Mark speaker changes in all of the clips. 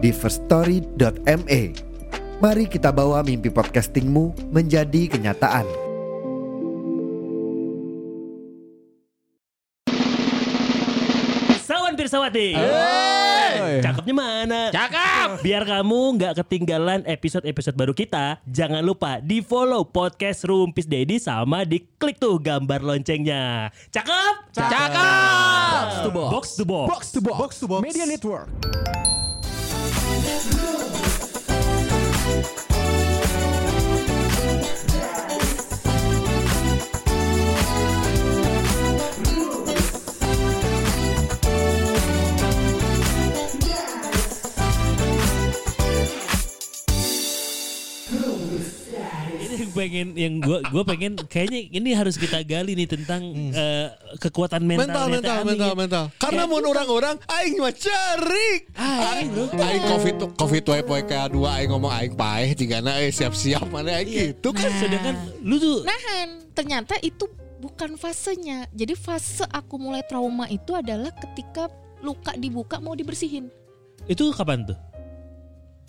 Speaker 1: di firststory.me. Mari kita bawa mimpi podcastingmu menjadi kenyataan.
Speaker 2: Sawan Pirsawati. Cakepnya mana?
Speaker 3: Cakep.
Speaker 2: Biar kamu nggak ketinggalan episode-episode baru kita, jangan lupa di follow podcast Rumpis Dedi sama di klik tuh gambar loncengnya. Cakep?
Speaker 3: Cakep.
Speaker 2: Box to box. Box to box.
Speaker 4: Box to box. Box to box. Media Network.
Speaker 2: Yang pengen yang gua gua pengen kayaknya ini harus kita gali nih tentang eh, kekuatan mental
Speaker 3: Mental, mental, mental, mental. Karena mau orang-orang, aing mah cerik. Aing, aing covid covid wae poe ka dua aing ngomong aing paeh tigana eh siap-siap mana aing gitu kan.
Speaker 2: Sedangkan lu tuh
Speaker 5: Nahan, ternyata itu bukan fasenya. Jadi fase aku mulai trauma itu adalah ketika luka dibuka mau dibersihin.
Speaker 2: itu kapan tuh?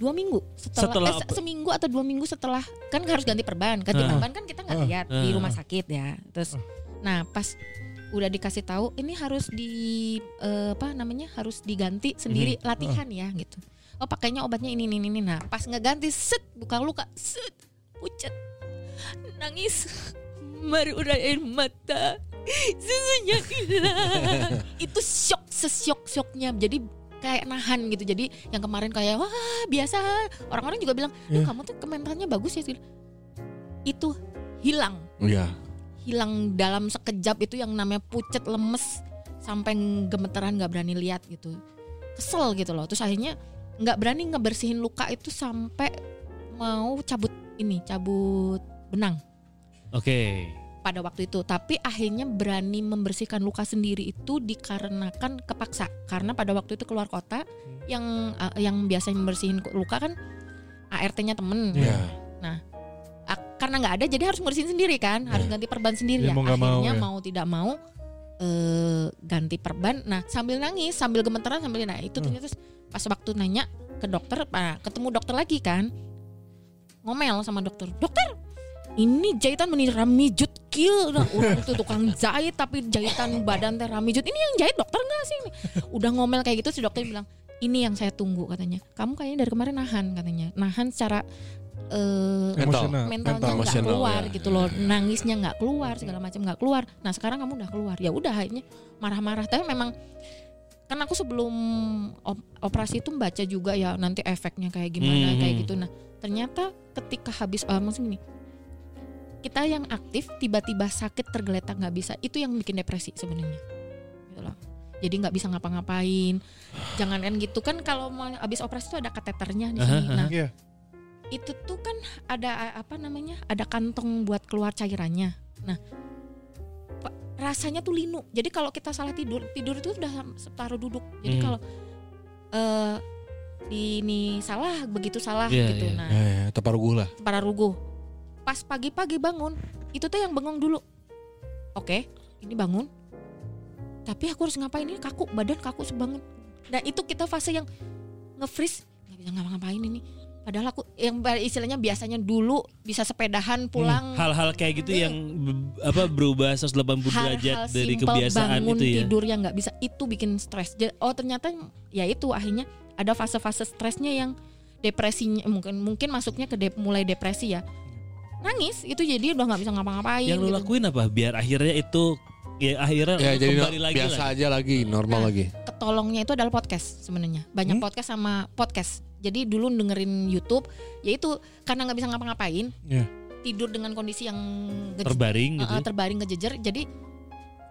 Speaker 5: Dua minggu setelah,
Speaker 2: Setelah
Speaker 5: eh, seminggu atau dua minggu setelah kan harus ganti perban. Ganti
Speaker 2: Ah.
Speaker 5: perban kan kita nggak lihat di
Speaker 2: Ah.
Speaker 5: rumah sakit ya. Terus, nah pas udah dikasih tahu ini harus di eh, apa namanya harus diganti sendiri
Speaker 2: Mhm.
Speaker 5: latihan ya gitu. Oh pakainya obatnya ini ini ini. Nah pas ngeganti set buka luka set pucat nangis baru air mata susunya hilang itu shock sesyok syoknya jadi kayak nahan gitu. Jadi yang kemarin kayak wah biasa. Orang-orang juga bilang Duh, kamu tuh kementalnya bagus ya Sil." itu hilang.
Speaker 3: Iya.
Speaker 5: hilang dalam sekejap itu yang namanya pucet lemes sampai gemeteran nggak berani lihat gitu. Kesel gitu loh. Terus akhirnya nggak berani ngebersihin luka itu sampai mau cabut ini cabut benang.
Speaker 2: Oke.
Speaker 5: Pada waktu itu. Tapi akhirnya berani membersihkan luka sendiri itu dikarenakan kepaksa. Karena pada waktu itu keluar kota yang uh, yang biasanya membersihin luka kan ART-nya temen.
Speaker 3: Iya.
Speaker 5: Ah, karena nggak ada jadi harus bersihin sendiri kan? Harus ganti perban sendiri
Speaker 4: Ya,
Speaker 5: ya,
Speaker 4: mau nggak mau,
Speaker 5: akhirnya
Speaker 4: ya.
Speaker 5: mau, tidak mau eh ganti perban. Nah sambil nangis sambil gemeteran sambil nah itu ternyata pas waktu nanya ke dokter nah, ketemu dokter lagi kan. Ngomel sama dokter dokter ini jahitan menir ramijut kill. Nah, orang itu tukang jahit tapi jahitan badan teh ramijut ini yang jahit dokter nggak sih ini? Udah ngomel kayak gitu si dokter bilang ini yang saya tunggu katanya. Kamu kayaknya dari kemarin nahan katanya. Nahan secara eh,
Speaker 3: Mental.
Speaker 4: Emosional.
Speaker 5: mentalnya
Speaker 3: Mental,
Speaker 5: nggak keluar
Speaker 3: ya.
Speaker 5: gitu loh. Nangisnya nggak keluar segala macam nggak keluar. Nah sekarang kamu udah keluar. Ya udah akhirnya marah-marah. Tapi memang kan aku sebelum op- operasi itu membaca juga ya nanti efeknya kayak gimana
Speaker 2: Mhm.
Speaker 5: kayak gitu. Nah ternyata ketika habis uh, maksudnya gini kita yang aktif tiba-tiba sakit tergeletak nggak bisa. Itu yang bikin depresi sebenarnya. Gitu loh. Jadi nggak bisa ngapa-ngapain. Jangan kan gitu. Kan kalau mau habis operasi itu ada kateternya di sini. Nah
Speaker 4: Iya.
Speaker 5: itu tuh kan ada apa namanya ada kantong buat keluar cairannya. Nah rasanya tuh linu. Jadi kalau kita salah tidur tidur itu udah separuh duduk. Jadi
Speaker 2: Hmm.
Speaker 5: kalau eh ini salah begitu salah
Speaker 2: Iya,
Speaker 5: gitu.
Speaker 2: iya.
Speaker 5: nah
Speaker 3: Ya, ya, teparuguh lah.
Speaker 5: para ruguh pas pagi-pagi bangun itu tuh yang bengong dulu. Oke ini bangun. Tapi aku harus ngapain? Ini kaku badan kaku sebanget nah itu kita fase yang nge-freeze. Nggak bisa ngapa-ngapain ini. Padahal aku yang istilahnya biasanya dulu bisa sepedahan pulang.
Speaker 2: Hal-hal kayak gitu yang be- apa berubah 180 derajat
Speaker 5: hal-hal
Speaker 2: dari
Speaker 5: simpel
Speaker 2: kebiasaan
Speaker 5: bangun
Speaker 2: itu ya.
Speaker 5: tidur yang nggak bisa itu bikin stres. Oh ternyata ya itu akhirnya ada fase-fase stresnya yang depresinya mungkin mungkin masuknya ke dep- mulai depresi ya nangis itu jadi udah nggak bisa ngapa-ngapain
Speaker 2: Yang lu
Speaker 5: gitu.
Speaker 2: lakuin apa biar akhirnya itu ya akhirnya
Speaker 3: Ya jadi
Speaker 2: kembali lagi
Speaker 3: biasa
Speaker 2: lah.
Speaker 3: aja lagi, normal
Speaker 5: Nah.
Speaker 3: lagi.
Speaker 5: ketolongnya itu adalah podcast sebenarnya banyak
Speaker 4: Hmm?
Speaker 5: podcast sama podcast jadi dulu dengerin YouTube yaitu karena nggak bisa ngapa-ngapain
Speaker 4: Iya.
Speaker 5: tidur dengan kondisi yang
Speaker 2: terbaring gitu.
Speaker 5: Uh, terbaring kejejer jadi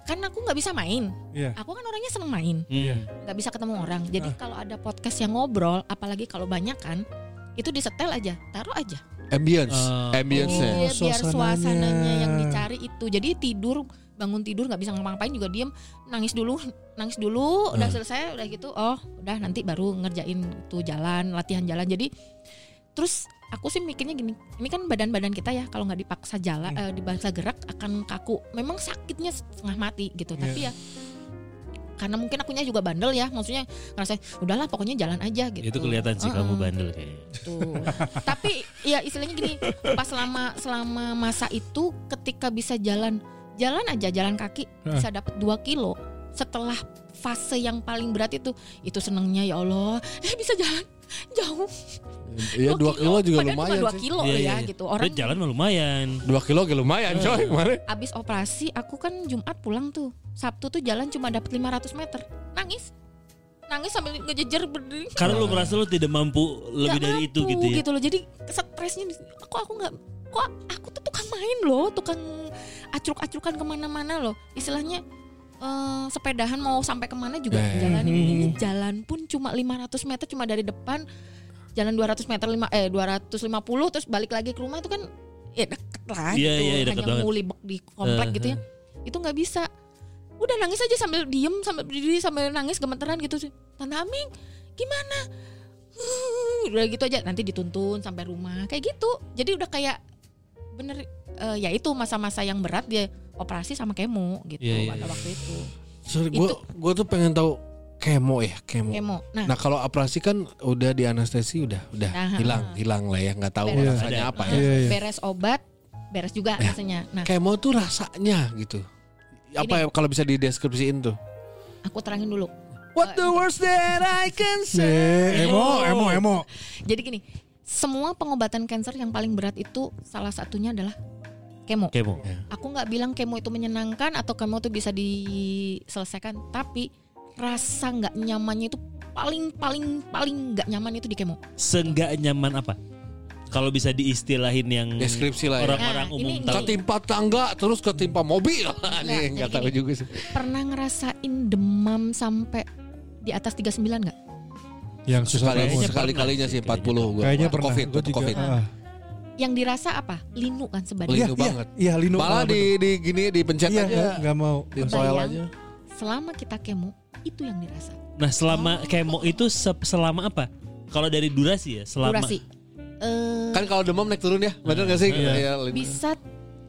Speaker 5: kan aku nggak bisa main.
Speaker 4: Iya.
Speaker 5: Aku kan orangnya seneng main,
Speaker 2: Hmm.
Speaker 5: nggak bisa ketemu orang. Jadi kalau ada podcast yang ngobrol, apalagi kalau banyak kan, itu disetel aja, taruh aja.
Speaker 3: Ambience,
Speaker 2: Oh.
Speaker 3: ambience-nya.
Speaker 5: Iya, biar
Speaker 4: suasananya.
Speaker 5: suasananya yang dicari itu. Jadi tidur bangun tidur nggak bisa ngapa-ngapain juga diem. Nangis dulu nangis dulu udah selesai udah gitu. Oh udah nanti baru ngerjain tuh jalan latihan jalan. Jadi terus aku sih mikirnya gini ini kan badan-badan kita ya. Kalau nggak dipaksa jalan eh, dipaksa gerak akan kaku. Memang sakitnya setengah mati gitu. Tapi ya karena mungkin akunya juga bandel ya maksudnya ngerasa udahlah pokoknya jalan aja gitu
Speaker 2: Itu kelihatan sih
Speaker 5: Heeh.
Speaker 2: kamu bandel kayaknya.
Speaker 5: Tuh. Tapi ya istilahnya gini, pas selama selama masa itu ketika bisa jalan jalan aja jalan kaki bisa dapat 2 kilo setelah fase yang paling berat itu itu senengnya ya Allah eh bisa jalan jauh.
Speaker 3: Iya
Speaker 5: Dua
Speaker 3: 2 kilo juga
Speaker 5: Padahal
Speaker 3: lumayan
Speaker 5: cuma 2
Speaker 3: sih.
Speaker 5: kilo
Speaker 2: Iya,
Speaker 5: ya
Speaker 2: iya, iya.
Speaker 5: gitu.
Speaker 2: Orang jalan mah lumayan.
Speaker 3: 2 kilo juga lumayan coy kemarin.
Speaker 5: abis operasi aku kan Jumat pulang tuh. Sabtu tuh jalan cuma dapat 500 meter. Nangis. Nangis sambil ngejejer berdiri.
Speaker 2: Karena lu merasa lu tidak mampu lebih
Speaker 5: Nggak
Speaker 2: dari itu
Speaker 5: mampu
Speaker 2: gitu ya.
Speaker 5: loh. Jadi stresnya kok aku nggak kok aku tuh tukang main loh. Tukang acruk-acrukan ke mana-mana loh. Istilahnya eh, sepedahan mau sampai ke mana juga
Speaker 3: Eh.
Speaker 5: jalan
Speaker 2: Hmm.
Speaker 5: ini jalan pun cuma 500 meter cuma dari depan jalan 200 meter lima eh 250 terus balik lagi ke rumah itu kan ya deket lah
Speaker 2: Iya,
Speaker 5: gitu.
Speaker 2: iya, deket
Speaker 5: hanya
Speaker 2: banget.
Speaker 5: ngulibek di komplek
Speaker 2: Eh,
Speaker 5: gitu ya. itu nggak bisa. Udah nangis aja sambil diem sambil berdiri sambil nangis gemeteran gitu sih. Tante Aming gimana? Hmm, udah gitu aja nanti dituntun sampai rumah. Kayak gitu. Jadi udah kayak bener eh, ya itu masa-masa yang berat dia operasi sama kemo gitu
Speaker 2: Iya, iya,
Speaker 5: pada
Speaker 2: iya.
Speaker 5: waktu itu
Speaker 3: Sorry, gue gue tuh pengen tahu kemo ya kemo.
Speaker 5: kemo nah,
Speaker 3: Nah kalau operasi kan udah di anestesi udah udah
Speaker 5: Nah,
Speaker 3: hilang
Speaker 5: ha.
Speaker 3: hilang lah ya nggak tahu
Speaker 5: Beres.
Speaker 3: rasanya
Speaker 2: Ada.
Speaker 3: apa
Speaker 5: eh,
Speaker 3: ya.
Speaker 4: Iya, iya.
Speaker 5: beres obat beres juga
Speaker 3: Ya.
Speaker 5: rasanya nah
Speaker 3: Kemo tuh rasanya gitu. Apa ya kalau bisa dideskripsiin tuh?
Speaker 5: aku terangin dulu
Speaker 3: What the worst that I can say?
Speaker 4: Eh, emo, emo, emo.
Speaker 5: jadi gini semua pengobatan kanker yang paling berat itu salah satunya adalah kemo
Speaker 2: Kemo.
Speaker 5: aku nggak bilang kemo itu menyenangkan atau kemo itu bisa diselesaikan tapi rasa nggak nyamannya itu paling paling paling nggak nyaman itu di kemo
Speaker 2: Seenggak nyaman apa? Kalau bisa diistilahin yang
Speaker 3: Deskripsi lah ya.
Speaker 2: orang-orang
Speaker 5: Nah,
Speaker 2: umum
Speaker 5: ini-
Speaker 2: tahu.
Speaker 3: Ketimpa tangga terus ketimpa mobil.
Speaker 5: Nggak,
Speaker 3: Nih nggak tahu juga sih.
Speaker 5: pernah ngerasain demam sampai di atas 39 nggak
Speaker 4: Yang susah
Speaker 3: Sekali sekali kalinya sih 40 gue.
Speaker 4: Kayaknya pernah.
Speaker 3: Covid,
Speaker 4: Gua
Speaker 3: waktu
Speaker 4: juga.
Speaker 3: Covid.
Speaker 4: Ah.
Speaker 5: Yang dirasa apa linu kan sebenarnya
Speaker 3: Linu
Speaker 4: Iya, iya,
Speaker 3: banget.
Speaker 4: Iya, linu.
Speaker 3: Malah
Speaker 4: Ah,
Speaker 3: di di gini dipencet
Speaker 4: Iya,
Speaker 3: aja.
Speaker 4: nggak- nggak mau.
Speaker 3: Di soil
Speaker 5: Kebayang.
Speaker 3: aja.
Speaker 5: selama kita kemo itu yang dirasa
Speaker 2: Nah, selama kemo itu se- selama apa? Kalau dari durasi ya, selama
Speaker 5: durasi Eh,
Speaker 3: Kan kalau demam naik turun ya, bener gak sih?
Speaker 2: Iya.
Speaker 3: Linu.
Speaker 5: bisa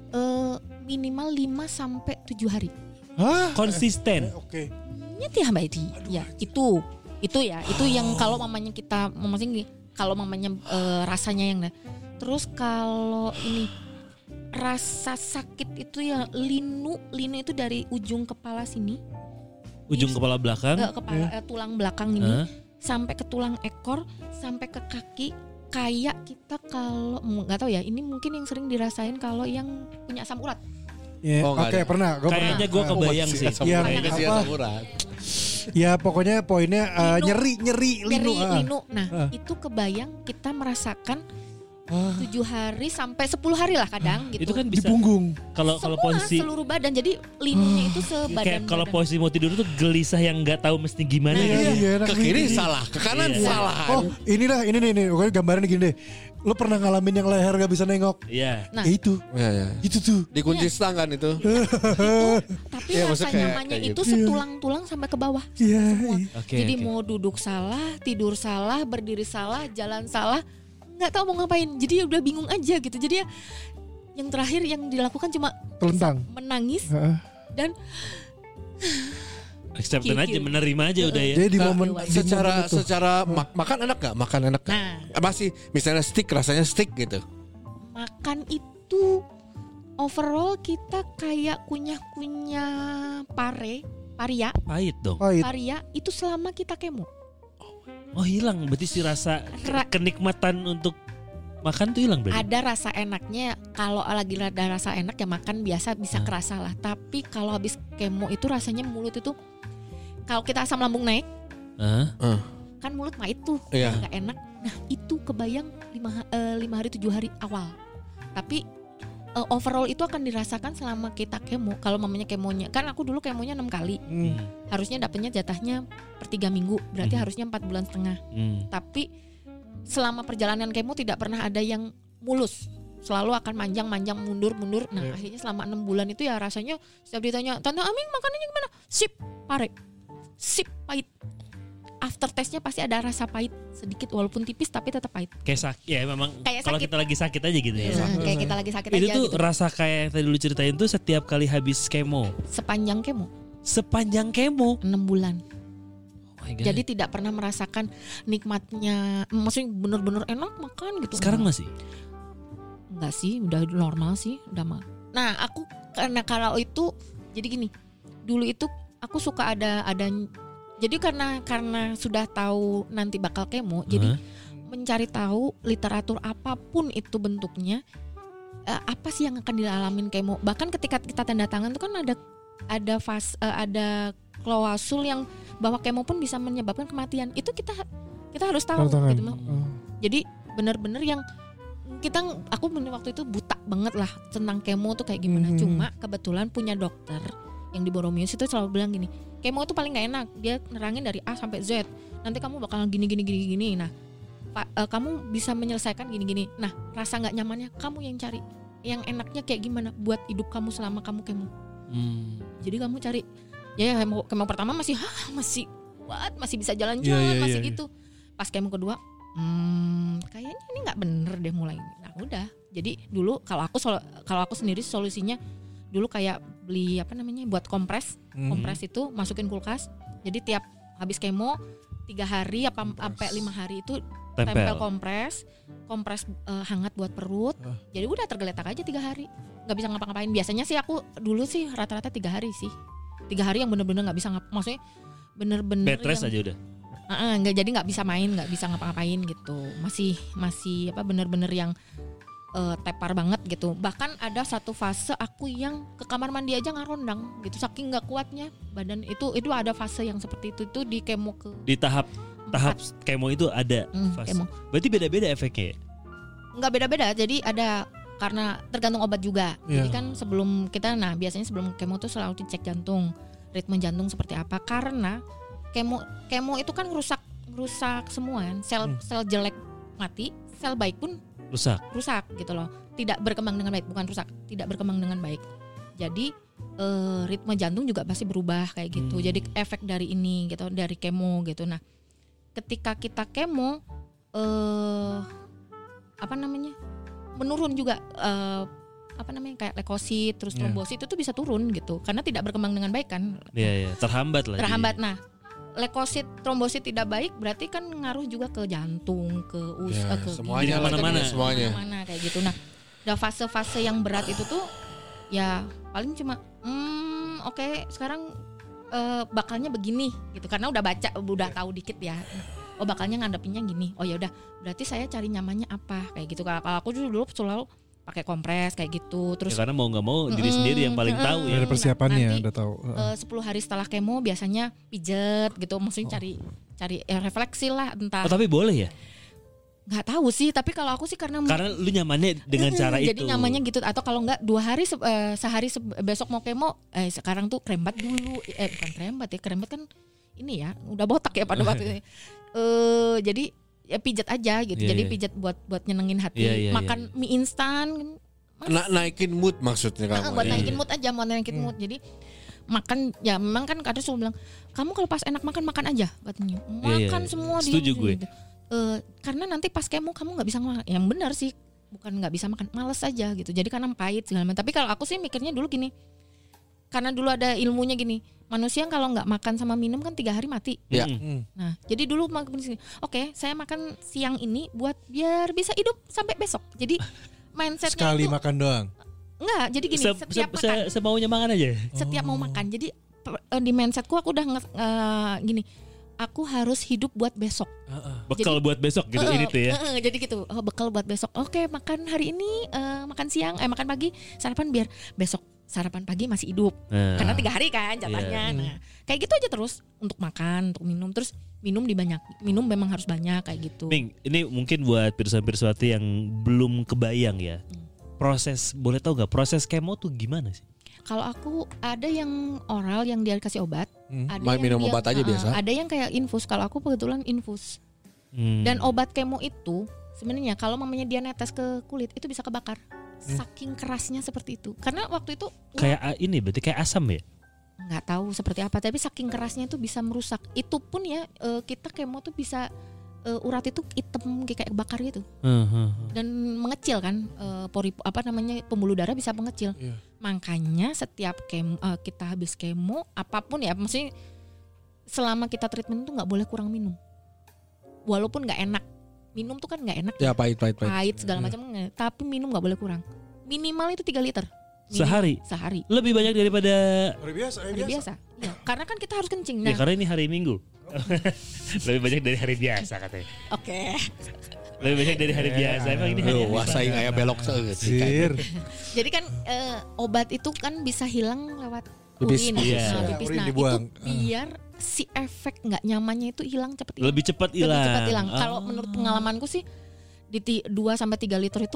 Speaker 5: eh, minimal 5 sampai 7 hari
Speaker 4: Hah?
Speaker 2: konsisten.
Speaker 4: Oke.
Speaker 5: Nyet ya Mbak Edi. Ya, itu. Itu ya, itu yang kalau mamanya kita mamanya kalau mamanya eh, rasanya yang Terus kalau ini rasa sakit itu ya linu, linu itu dari ujung kepala sini,
Speaker 2: Ujung kepala belakang.
Speaker 5: eh, kepala eh, tulang belakang ini
Speaker 2: Hah?
Speaker 5: sampai ke tulang ekor, sampai ke kaki kayak kita kalau nggak tahu ya ini mungkin yang sering dirasain kalau yang punya asam urat
Speaker 4: Iya,
Speaker 3: Oh,
Speaker 4: Oke,
Speaker 3: ada.
Speaker 4: pernah. Gua pernah.
Speaker 2: Kayaknya gue
Speaker 4: Ah,
Speaker 2: kebayang sih.
Speaker 3: Asam
Speaker 4: Iya,
Speaker 3: urat. Kayaknya sih
Speaker 4: apa?
Speaker 3: asam urat.
Speaker 4: Ya pokoknya poinnya uh,
Speaker 5: Linu.
Speaker 4: nyeri, nyeri, linu.
Speaker 5: Nyeri,
Speaker 4: ah.
Speaker 5: linu. Nah,
Speaker 4: Ah.
Speaker 5: itu kebayang kita merasakan tujuh hari sampai 10 hari lah kadang gitu.
Speaker 2: Itu kan
Speaker 4: di
Speaker 2: bisa
Speaker 4: punggung.
Speaker 2: kalau kalau
Speaker 5: Semua,
Speaker 2: posisi
Speaker 5: seluruh badan. Jadi linunya itu sebadan.
Speaker 2: kayak kalau posisi mau tidur tuh gelisah yang nggak tahu mesti gimana
Speaker 5: Nah,
Speaker 2: gitu.
Speaker 4: Iya, iya,
Speaker 3: Ke kiri salah, ke kanan
Speaker 2: Iya.
Speaker 3: salah.
Speaker 4: Oh, inilah ini nih nih. Oke, gambaran gini deh. Lu pernah ngalamin yang leher gak bisa nengok?
Speaker 2: Iya.
Speaker 5: Nah,
Speaker 4: Ya itu.
Speaker 3: Iya, iya.
Speaker 4: Itu tuh.
Speaker 3: Dikunci stang kan itu.
Speaker 5: tapi
Speaker 3: Iya,
Speaker 5: rasa nyamannya
Speaker 3: kayak
Speaker 5: itu
Speaker 3: gitu.
Speaker 5: setulang-tulang sampai ke bawah.
Speaker 4: Iya.
Speaker 5: Semua.
Speaker 4: iya.
Speaker 2: Oke.
Speaker 5: Jadi
Speaker 2: oke.
Speaker 5: mau duduk salah, tidur salah, berdiri salah, jalan salah, nggak tahu mau ngapain. Jadi udah bingung aja gitu. Jadi ya yang terakhir yang dilakukan cuma
Speaker 4: Telentang.
Speaker 5: menangis
Speaker 4: Heeh.
Speaker 5: dan
Speaker 2: acceptan
Speaker 5: Kill,
Speaker 2: aja, menerima aja udah ya.
Speaker 4: Jadi di
Speaker 3: Nah,
Speaker 4: momen di
Speaker 3: secara
Speaker 4: momen itu.
Speaker 3: secara ma- makan enak gak? Makan enak gak?
Speaker 5: nah
Speaker 3: Masih misalnya stick rasanya stick gitu.
Speaker 5: makan itu overall kita kayak kunyah-kunyah pare, paria,
Speaker 2: Pahit dong.
Speaker 4: Pahit.
Speaker 5: paria itu selama kita kemo.
Speaker 2: Oh hilang berarti si rasa
Speaker 5: Ra-
Speaker 2: kenikmatan untuk makan tuh hilang berarti.
Speaker 5: Ada rasa enaknya kalau lagi ada rasa enak ya makan biasa bisa
Speaker 2: Ah.
Speaker 5: kerasa lah. Tapi kalau habis kemo itu rasanya mulut itu kalau kita asam lambung naik
Speaker 2: Hah?
Speaker 5: kan mulut pahit tuh
Speaker 3: Iya.
Speaker 5: nggak enak. Nah itu kebayang lima, eh, lima hari tujuh hari awal. Tapi eh, overall itu akan dirasakan selama kita kemo. Kalau mamanya kemonya, kan aku dulu kemonya enam kali.
Speaker 2: Hmm.
Speaker 5: Harusnya dapatnya jatahnya per tiga minggu, berarti
Speaker 2: Hmm.
Speaker 5: harusnya empat bulan setengah.
Speaker 2: Hmm.
Speaker 5: Tapi selama perjalanan kemo tidak pernah ada yang mulus. Selalu akan manjang-manjang mundur-mundur. Nah,
Speaker 4: Iya.
Speaker 5: akhirnya selama enam bulan itu ya rasanya setiap ditanya, "Tante Amin makanannya gimana?" Sip, pare. Sip, pahit. After testnya pasti ada rasa pahit sedikit walaupun tipis tapi tetap pahit.
Speaker 2: Kayak sakit ya memang
Speaker 5: Kayak
Speaker 2: kalau
Speaker 5: sakit.
Speaker 2: kita lagi sakit aja gitu ya.
Speaker 5: Nah, kayak kita lagi sakit
Speaker 2: Itu
Speaker 5: aja
Speaker 2: tuh
Speaker 5: gitu.
Speaker 2: rasa kayak yang tadi lu ceritain tuh setiap kali habis kemo,
Speaker 5: Sepanjang kemo
Speaker 2: sepanjang kemo.
Speaker 5: 6 bulan.
Speaker 2: Oh.
Speaker 5: Jadi tidak pernah merasakan nikmatnya, maksudnya bener-bener enak makan gitu.
Speaker 2: sekarang masih
Speaker 5: Enggak sih, udah normal sih, udah mah. Nah, aku karena kalau itu jadi gini. Dulu itu aku suka ada ada jadi karena karena sudah tahu nanti bakal kemo, jadi mencari tahu literatur apa pun itu bentuknya eh, apa sih yang akan dialamin kemo. Bahkan ketika kita tanda tangan itu kan ada ada fas eh, ada klausul yang bahwa kemo pun bisa menyebabkan kematian. Itu kita kita harus tahu gitu.
Speaker 4: Oh.
Speaker 5: Jadi bener-bener yang kita aku waktu itu buta banget lah tentang kemo tuh kayak gimana.
Speaker 4: Mhm.
Speaker 5: Cuma kebetulan punya dokter yang di Boromius itu selalu bilang gini, kemo itu paling nggak enak. Dia nerangin dari A sampai Z. Nanti kamu bakal gini gini gini gini. Nah, Pak, eh, kamu bisa menyelesaikan gini gini. Nah, rasa nggak nyamannya kamu yang cari. Yang enaknya kayak gimana buat hidup kamu selama kamu kemo.
Speaker 2: Hmm.
Speaker 5: Jadi kamu cari ya kemo, kemo pertama masih hah masih what masih bisa jalan-jalan
Speaker 4: iya,
Speaker 5: masih
Speaker 4: iya,
Speaker 5: gitu. Pas kemo kedua, hmm, kayaknya ini nggak bener deh mulai. Nah udah. Jadi dulu kalau aku kalau aku sendiri solusinya dulu kayak beli apa namanya buat kompres,
Speaker 4: Hmm.
Speaker 5: kompres itu masukin kulkas. Jadi tiap habis kemo tiga hari apa sampai lima hari itu tempel,
Speaker 2: Tempel.
Speaker 5: kompres, kompres eh, hangat buat perut.
Speaker 4: Ah.
Speaker 5: Jadi udah tergeletak aja tiga hari, nggak bisa ngapa-ngapain. Biasanya sih aku dulu sih rata-rata tiga hari sih, tiga hari yang bener-bener nggak bisa ngap, maksudnya bener-bener
Speaker 2: Bed rest
Speaker 5: yang-
Speaker 2: aja udah.
Speaker 5: Nggak jadi nggak bisa main, nggak bisa ngapa-ngapain gitu. Masih masih apa bener-bener yang eh, tepar banget gitu. Bahkan ada satu fase aku yang ke kamar mandi aja ngarondang gitu. Saking nggak kuatnya badan itu itu ada fase yang seperti itu itu di kemo ke
Speaker 2: Di tahap tahap kemo itu ada
Speaker 5: Hmm,
Speaker 2: fase.
Speaker 5: kemo.
Speaker 2: Berarti beda-beda efeknya. ya?
Speaker 5: nggak beda-beda jadi ada karena tergantung obat juga jadi
Speaker 4: Iya.
Speaker 5: kan sebelum kita nah biasanya sebelum kemo tuh selalu dicek jantung ritme jantung seperti apa karena kemo kemo itu kan rusak rusak semua kan sel
Speaker 4: Hmm.
Speaker 5: sel jelek mati sel baik pun
Speaker 2: Rusak.
Speaker 5: rusak gitu loh tidak berkembang dengan baik bukan rusak tidak berkembang dengan baik jadi eh, ritme jantung juga pasti berubah kayak gitu
Speaker 2: Hmm.
Speaker 5: jadi efek dari ini gitu dari kemo gitu nah ketika kita kemo eh apa namanya menurun juga eh, apa namanya kayak leukosit terus
Speaker 4: Iya.
Speaker 5: trombosit itu bisa turun gitu karena tidak berkembang dengan baik kan
Speaker 2: Iya, iya. Terhambat lah.
Speaker 5: terhambat nah leukosit trombosit tidak baik berarti kan ngaruh juga ke jantung ke us
Speaker 3: Ya,
Speaker 5: eh, ke
Speaker 3: semuanya
Speaker 2: ke-
Speaker 5: ke
Speaker 2: mana-mana.
Speaker 3: semuanya.
Speaker 5: ke mana-mana kayak gitu. Nah udah fase-fase yang berat itu tuh ya paling cuma hmm oke sekarang eh, bakalnya begini gitu. Karena udah baca udah tahu dikit ya. Oh bakalnya ngadepinnya gini. Oh ya udah berarti saya cari nyamannya apa? Kayak gitu. Kalau aku dulu dulu selalu pakai kompres kayak gitu
Speaker 2: Ya,
Speaker 5: terus
Speaker 2: karena mau nggak mau diri
Speaker 5: Mm-mm,
Speaker 2: sendiri yang paling
Speaker 5: mm-mm.
Speaker 2: tahu ya.
Speaker 4: Dari persiapannya
Speaker 5: Nanti,
Speaker 4: udah tahu.
Speaker 5: eh, 10 hari setelah kemo biasanya pijet gitu maksudnya cari cari eh, refleksi lah entah
Speaker 2: Oh, tapi boleh ya?
Speaker 5: nggak tahu sih tapi kalau aku sih karena
Speaker 2: Karena lu nyamannya dengan cara itu.
Speaker 5: Jadi nyamannya gitu atau kalau enggak dua hari se- eh, sehari se- besok mau kemo eh sekarang tuh krembat dulu eh bukan krembat ya krembat kan ini ya udah botak ya pada waktu itu. Eh jadi ya pijat aja gitu.
Speaker 2: Iya,
Speaker 5: jadi
Speaker 2: iya.
Speaker 5: pijat buat buat nyenengin hati.
Speaker 2: Iya, iya,
Speaker 5: Makan mie instan
Speaker 3: Na- naikin mood maksudnya kamu.
Speaker 5: buat
Speaker 3: ya.
Speaker 5: naikin mood aja, mau naikin
Speaker 2: Hmm.
Speaker 5: mood. Jadi makan ya memang kan kadang selalu bilang kamu kalau pas enak makan makan aja katanya
Speaker 2: Iya,
Speaker 5: makan
Speaker 2: iya.
Speaker 5: semua di
Speaker 2: Setuju
Speaker 5: sini,
Speaker 2: gue.
Speaker 5: gitu. Eh, karena nanti pas kemo kamu nggak bisa makan yang benar sih bukan nggak bisa makan males aja gitu jadi karena pahit segala macam tapi kalau aku sih mikirnya dulu gini karena dulu ada ilmunya gini manusia kalau nggak makan sama minum kan tiga hari mati
Speaker 3: Ya.
Speaker 2: Mm-mm.
Speaker 5: nah jadi dulu makan sini oke saya makan siang ini buat biar bisa hidup sampai besok jadi mindsetnya
Speaker 4: Sekali
Speaker 5: itu
Speaker 4: makan doang.
Speaker 5: enggak jadi gini
Speaker 2: Se-
Speaker 5: setiap
Speaker 2: se-
Speaker 5: makan
Speaker 2: se- semaunya makan aja.
Speaker 5: setiap mau makan. Jadi eh, di mindsetku aku udah nge- eh, gini, aku harus hidup buat besok.
Speaker 2: Bekal buat besok gitu
Speaker 5: Heeh,
Speaker 2: ini tuh ya.
Speaker 5: heeh, jadi gitu, oh, bekal buat besok. Oke, makan hari ini, eh, makan siang, eh makan pagi, sarapan biar besok sarapan pagi masih hidup.
Speaker 2: Nah,
Speaker 5: Karena tiga hari kan jatahnya. Nah, kayak gitu aja terus untuk makan, untuk minum, terus minum dibanyak. Minum memang harus banyak kayak gitu.
Speaker 2: Ming, ini mungkin buat pirsa-pirsawati yang belum kebayang ya.
Speaker 5: Hmm.
Speaker 2: proses boleh tahu nggak proses kemo tuh gimana sih?
Speaker 5: Kalau aku ada yang oral yang dia kasih obat, ada
Speaker 3: Main
Speaker 5: yang
Speaker 3: minum
Speaker 5: dia-
Speaker 3: obat aja
Speaker 5: uh-uh,
Speaker 3: biasa.
Speaker 5: Ada yang kayak infus. Kalau aku kebetulan infus.
Speaker 2: Hmm.
Speaker 5: Dan obat kemo itu sebenarnya kalau mamanya dia netes ke kulit itu bisa kebakar. Saking kerasnya seperti itu. Karena waktu itu
Speaker 2: kayak ah, ini berarti kayak asam ya?
Speaker 5: nggak tahu seperti apa, tapi saking kerasnya itu bisa merusak. Itu pun ya eh, kita kemo tuh bisa eh, urat itu hitam kayak bakar gitu
Speaker 2: Hmm, hmm, hmm.
Speaker 5: dan mengecil kan eh, pori apa namanya pembuluh darah bisa mengecil.
Speaker 3: Iya.
Speaker 5: Makanya setiap kemo eh, kita habis kemo apa pun ya maksudnya selama kita treatment tuh nggak boleh kurang minum. Walaupun nggak enak. Minum tuh kan nggak enak
Speaker 3: Ya pahit pahit pahit.
Speaker 5: pahit segala macam nggak- tapi minum nggak boleh kurang minimal itu 3 liter Minim-
Speaker 2: Sehari?
Speaker 5: sehari
Speaker 2: Lebih banyak daripada
Speaker 4: Hari biasa, hari
Speaker 5: hari biasa, Iya, karena kan kita harus kencing
Speaker 2: ya
Speaker 5: nah
Speaker 2: karena ini hari Minggu. Lebih banyak dari hari biasa katanya.
Speaker 5: oke
Speaker 2: Lebih banyak dari hari biasa. Emang ini hari
Speaker 3: saya kayak belok.
Speaker 4: Sir.
Speaker 5: jadi kan eh, obat itu kan bisa hilang lewat
Speaker 3: Pipis.
Speaker 5: urin
Speaker 2: Iya.
Speaker 5: Nah, pipis.
Speaker 4: Urin
Speaker 5: Nah,
Speaker 4: dibuang.
Speaker 5: itu biar si efek nggak nyamannya itu hilang cepet hilang
Speaker 2: Lebih cepat
Speaker 5: lebih
Speaker 2: hilang.
Speaker 5: cepat hilang. Kalau
Speaker 2: Ah.
Speaker 5: menurut pengalamanku sih di 2 sampai 3 liter itu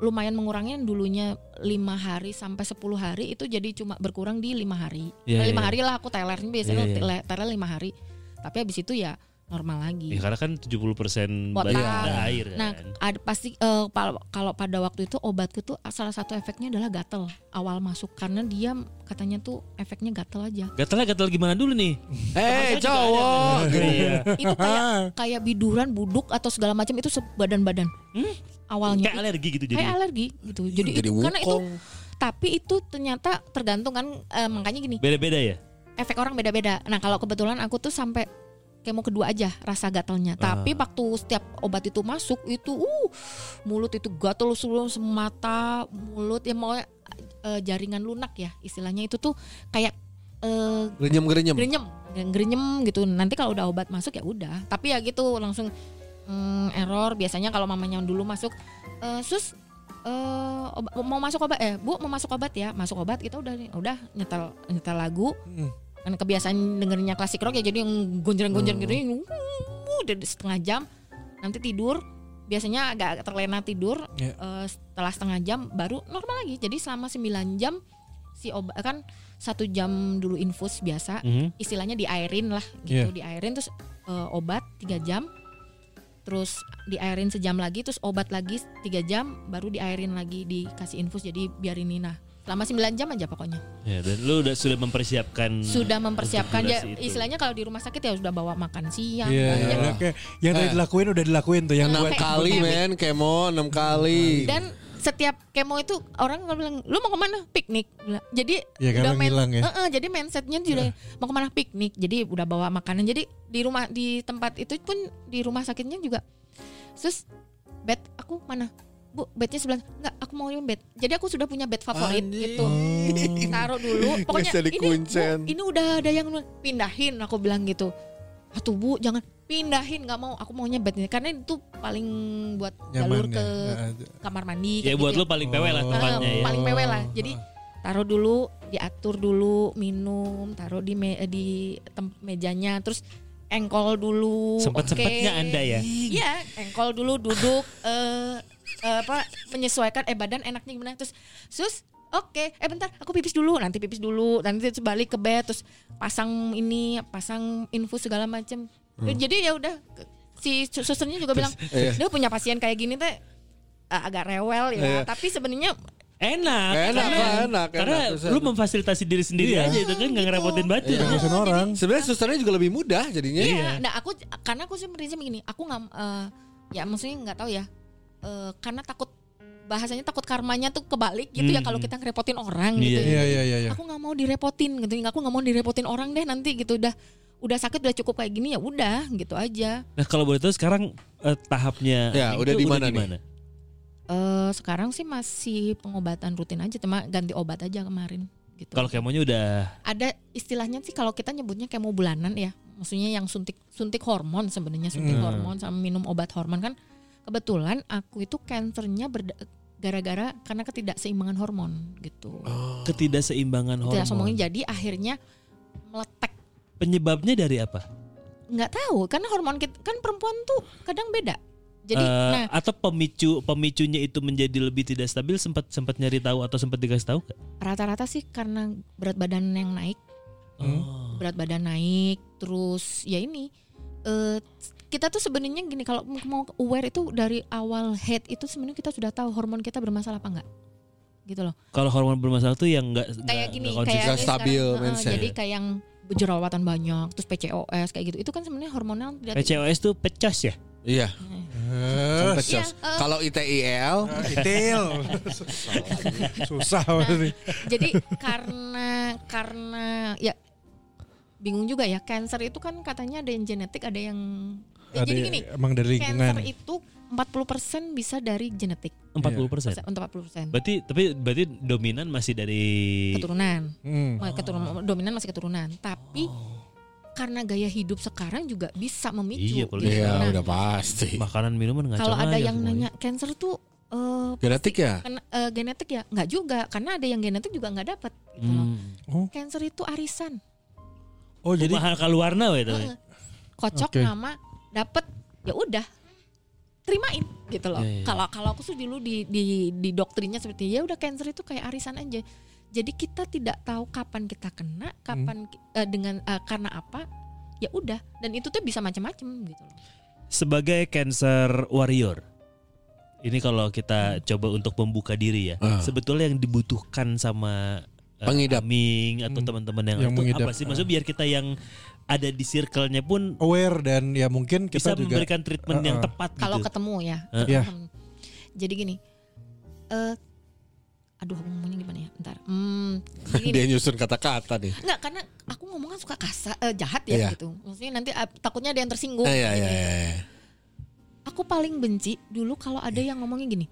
Speaker 5: lumayan mengurangi yang dulunya 5 hari sampai 10 hari itu jadi cuma berkurang di 5 hari.
Speaker 2: Iya,
Speaker 5: Nah, 5
Speaker 2: iya.
Speaker 5: hari lah aku biasanya
Speaker 2: Iya, iya.
Speaker 5: tele- teler 5 hari. Tapi habis itu ya normal lagi.
Speaker 2: Ya, karena kan 70%
Speaker 5: Botak.
Speaker 2: badan ada air kan.
Speaker 5: Nah, ada pasti pal- kalau pada waktu itu obatku tuh salah satu efeknya adalah gatel awal masuk karena dia katanya tuh efeknya gatel aja.
Speaker 2: Gatalnya gatal gimana dulu nih?
Speaker 3: Eh cowok.
Speaker 2: Iya.
Speaker 5: itu kayak kayak biduran, buduk atau segala macam itu badan-badan. Awalnya
Speaker 2: Kayak alergi gitu jadi.
Speaker 5: kayak alergi gitu. Jadi,
Speaker 3: Jadi
Speaker 5: itu, karena itu
Speaker 3: wukong.
Speaker 5: tapi itu ternyata tergantung kan eh, makanya gini,
Speaker 2: Beda-beda ya?
Speaker 5: efek orang beda-beda. Nah, kalau kebetulan aku tuh sampai kemo kedua aja rasa gatalnya. Tapi waktu setiap obat itu masuk itu uh mulut itu gatal seluruh mata, mulut ya mau eh, jaringan lunak ya istilahnya itu tuh kayak eh
Speaker 3: Gerenyem gerenyem.
Speaker 5: grenyem gitu nanti kalau udah obat masuk ya udah tapi ya gitu langsung mm, error biasanya kalau mamanya dulu masuk eh, sus oba- mau masuk obat eh bu mau masuk obat ya masuk obat kita udah udah nyetel nyetel lagu
Speaker 4: Hmm.
Speaker 5: Kan kebiasaan dengerinnya klasik rock ya jadi yang gonjreng-gonjreng gitu yang uh, udah setengah jam nanti tidur biasanya agak terlena tidur
Speaker 4: Ya.
Speaker 5: eh, setelah setengah jam baru normal lagi jadi selama 9 jam si obat kan satu jam dulu infus biasa
Speaker 2: Mhm.
Speaker 5: istilahnya diairin lah gitu
Speaker 4: Iya.
Speaker 5: diairin terus eh, obat tiga jam terus diairin sejam lagi terus obat lagi tiga jam baru diairin lagi dikasih infus jadi biar ini selama 9 jam aja pokoknya
Speaker 2: Ya, dan lu udah sudah mempersiapkan
Speaker 5: sudah mempersiapkan ya
Speaker 2: itu.
Speaker 5: istilahnya kalau di rumah sakit ya sudah bawa makan siang
Speaker 4: Iya,
Speaker 5: banyak.
Speaker 4: iya, oke. Yang tadi
Speaker 3: Eh.
Speaker 4: dilakuin udah dilakuin tuh yang
Speaker 3: Enam
Speaker 4: buat
Speaker 3: kali men kemo enam kali.
Speaker 5: dan setiap kemo itu orang nggak bilang lu mau ke mana piknik jadi
Speaker 4: Ya, karena
Speaker 5: main-
Speaker 4: ya.
Speaker 5: Eh, eh, jadi mindsetnya juga mau ke mana piknik jadi udah bawa makanan jadi di rumah di tempat itu pun di rumah sakitnya juga terus bed aku mana bu bednya sebelah nggak aku mau yang bed jadi aku sudah punya bed favorit
Speaker 3: Anjing.
Speaker 5: gitu taruh dulu pokoknya ini bu ini udah ada yang pindahin aku bilang gitu Atuh bu jangan pindahin nggak mau aku maunya bed ini karena itu paling buat jalur
Speaker 4: nyaman
Speaker 5: ke
Speaker 4: ya.
Speaker 5: kamar mandi
Speaker 2: Ya buat
Speaker 5: gitu
Speaker 2: lu paling pewe lah
Speaker 4: Oh.
Speaker 2: tempatnya ya.
Speaker 5: paling pewe lah. Jadi taruh dulu, diatur dulu, minum, taruh di me- di tem- mejanya, terus engkol dulu.
Speaker 2: Sempet-sempetnya
Speaker 5: oke.
Speaker 2: Anda ya?
Speaker 5: Iya, engkol dulu duduk eh, apa menyesuaikan eh badan enaknya gimana terus sus Oke, eh bentar, aku pipis dulu, nanti pipis dulu, nanti terus balik ke bed, terus pasang ini, pasang infus segala macem. Jadi ya udah, si susternya juga bilang,
Speaker 3: iya.
Speaker 5: dia punya pasien kayak gini teh eh, agak rewel ya,
Speaker 3: Iya.
Speaker 5: tapi sebenarnya
Speaker 2: Enak,
Speaker 3: Enak,
Speaker 2: karena,
Speaker 3: Pak, enak,
Speaker 2: karena
Speaker 3: enak,
Speaker 2: lu memfasilitasi diri sendiri
Speaker 4: Iya.
Speaker 2: aja itu kan nggak ngerepotin batu.
Speaker 3: Iya.
Speaker 4: Ngurusin orang.
Speaker 3: Sebenarnya susternya juga lebih mudah jadinya.
Speaker 2: Iya.
Speaker 5: Nah aku karena aku sih prinsip begini, aku nggak eh, ya maksudnya nggak tahu ya, eh, karena takut bahasanya takut karmanya tuh kebalik gitu ya
Speaker 2: Hmm.
Speaker 5: kalau kita ngerepotin orang
Speaker 2: Iya,
Speaker 5: gitu.
Speaker 4: Iya iya iya iya.
Speaker 5: Aku nggak mau direpotin gitu, aku nggak mau direpotin orang deh nanti gitu udah udah sakit udah cukup kayak gini ya udah gitu aja.
Speaker 2: Nah kalau boleh tahu sekarang eh, tahapnya
Speaker 3: Ya, udah di mana nih?
Speaker 5: Eh sekarang sih masih pengobatan rutin aja, cuma ganti obat aja kemarin. Gitu.
Speaker 2: Kalau kemonya udah
Speaker 5: ada istilahnya sih kalau kita nyebutnya kemo bulanan ya, maksudnya yang suntik suntik hormon sebenarnya suntik
Speaker 4: Hmm.
Speaker 5: hormon sama minum obat hormon kan. Kebetulan aku itu kankernya gara-gara karena ketidakseimbangan hormon gitu.
Speaker 2: ketidakseimbangan
Speaker 5: Tidak
Speaker 2: hormon.
Speaker 5: ngomongin jadi akhirnya meletek.
Speaker 2: Penyebabnya dari apa?
Speaker 5: Nggak tahu karena hormon kita, kan perempuan tuh kadang beda Jadi
Speaker 2: Eh,
Speaker 5: nah
Speaker 2: atau pemicu pemicunya itu menjadi lebih tidak stabil sempat sempat nyari tahu atau sempat dikasih tahu
Speaker 5: rata-rata sih karena berat badan yang naik,
Speaker 2: Oh.
Speaker 5: berat badan naik, terus ya ini eh kita tuh sebenarnya gini kalau mau aware itu dari awal head itu sebenarnya kita sudah tahu hormon kita bermasalah apa enggak. Gitu loh.
Speaker 2: Kalau hormon bermasalah tuh yang enggak
Speaker 5: Kayak gini,
Speaker 2: konsisten.
Speaker 5: kayak
Speaker 3: stabil
Speaker 5: sekarang,
Speaker 3: mensnya.
Speaker 5: jadi kayak yang jerawatan banyak, terus PCOS kayak gitu. Itu kan sebenarnya hormonal
Speaker 2: PCOS tuh pecos ya?
Speaker 3: Iya. Pecos.
Speaker 5: Iya, eh.
Speaker 3: Kalau ITIL
Speaker 4: Detail. Susah banget nih.
Speaker 5: Jadi karena karena ya bingung juga ya cancer itu kan katanya ada yang genetik ada yang ya,
Speaker 4: Ada
Speaker 5: jadi gini
Speaker 4: emang dari lingkungan.
Speaker 5: cancer itu 40% bisa dari genetik
Speaker 2: 40 persen.
Speaker 5: untuk 40%
Speaker 2: Berarti tapi berarti dominan masih dari
Speaker 5: keturunan
Speaker 4: Hmm.
Speaker 5: keturunan dominan masih keturunan tapi karena gaya hidup sekarang juga bisa memicu
Speaker 2: Iya,
Speaker 5: gitu.
Speaker 3: Iya
Speaker 5: Nah,
Speaker 3: udah pasti.
Speaker 2: makanan minuman ngaco
Speaker 5: kalau ada yang
Speaker 2: semuanya.
Speaker 5: nanya cancer tuh eh,
Speaker 3: Genetik ya?
Speaker 5: kena- eh, genetik ya nggak juga karena ada yang genetik juga nggak dapat gitu loh.
Speaker 2: Hmm.
Speaker 5: cancer itu arisan
Speaker 4: Oh jadi
Speaker 2: Mahal kaluarna we itu.
Speaker 5: Heeh. kocok
Speaker 4: Oke.
Speaker 5: nama dapet ya udah terimain gitu loh.
Speaker 2: Iya, iya.
Speaker 5: Kalau kalau aku tuh dulu di di di doktrinnya seperti ya udah cancer itu kayak arisan aja. Jadi kita tidak tahu kapan kita kena, kapan ki- eh, dengan eh, karena apa. Ya udah dan itu tuh bisa macam-macam gitu loh.
Speaker 2: Sebagai cancer warrior. Ini kalau kita coba untuk membuka diri ya.
Speaker 3: Ah.
Speaker 2: Sebetulnya yang dibutuhkan sama eh,
Speaker 3: Pengidap.
Speaker 2: Aming atau
Speaker 4: Hmm.
Speaker 2: teman-teman yang,
Speaker 4: Yang
Speaker 2: itu
Speaker 4: mengidap.
Speaker 2: apa sih? Maksudnya biar kita yang ada di circle-nya pun
Speaker 4: aware dan ya mungkin kita
Speaker 2: bisa
Speaker 4: juga
Speaker 2: memberikan treatment yang
Speaker 4: Uh-uh.
Speaker 2: tepat
Speaker 5: Kalau
Speaker 2: gitu.
Speaker 5: ketemu ya.
Speaker 2: Eh.
Speaker 4: Iya.
Speaker 5: Hmm. Jadi gini. eh aduh aku ngomongnya gimana ya? Bentar. Hmm.
Speaker 3: Dia nyusun kata-kata nih.
Speaker 5: Enggak, karena aku ngomong kan suka kasar, eh, jahat ya
Speaker 3: Iya.
Speaker 5: gitu. Maksudnya nanti eh, takutnya ada yang tersinggung.
Speaker 3: Iya iya
Speaker 5: Gitu.
Speaker 3: iya. iya.
Speaker 5: Aku paling benci dulu kalau ada yang ngomongnya gini.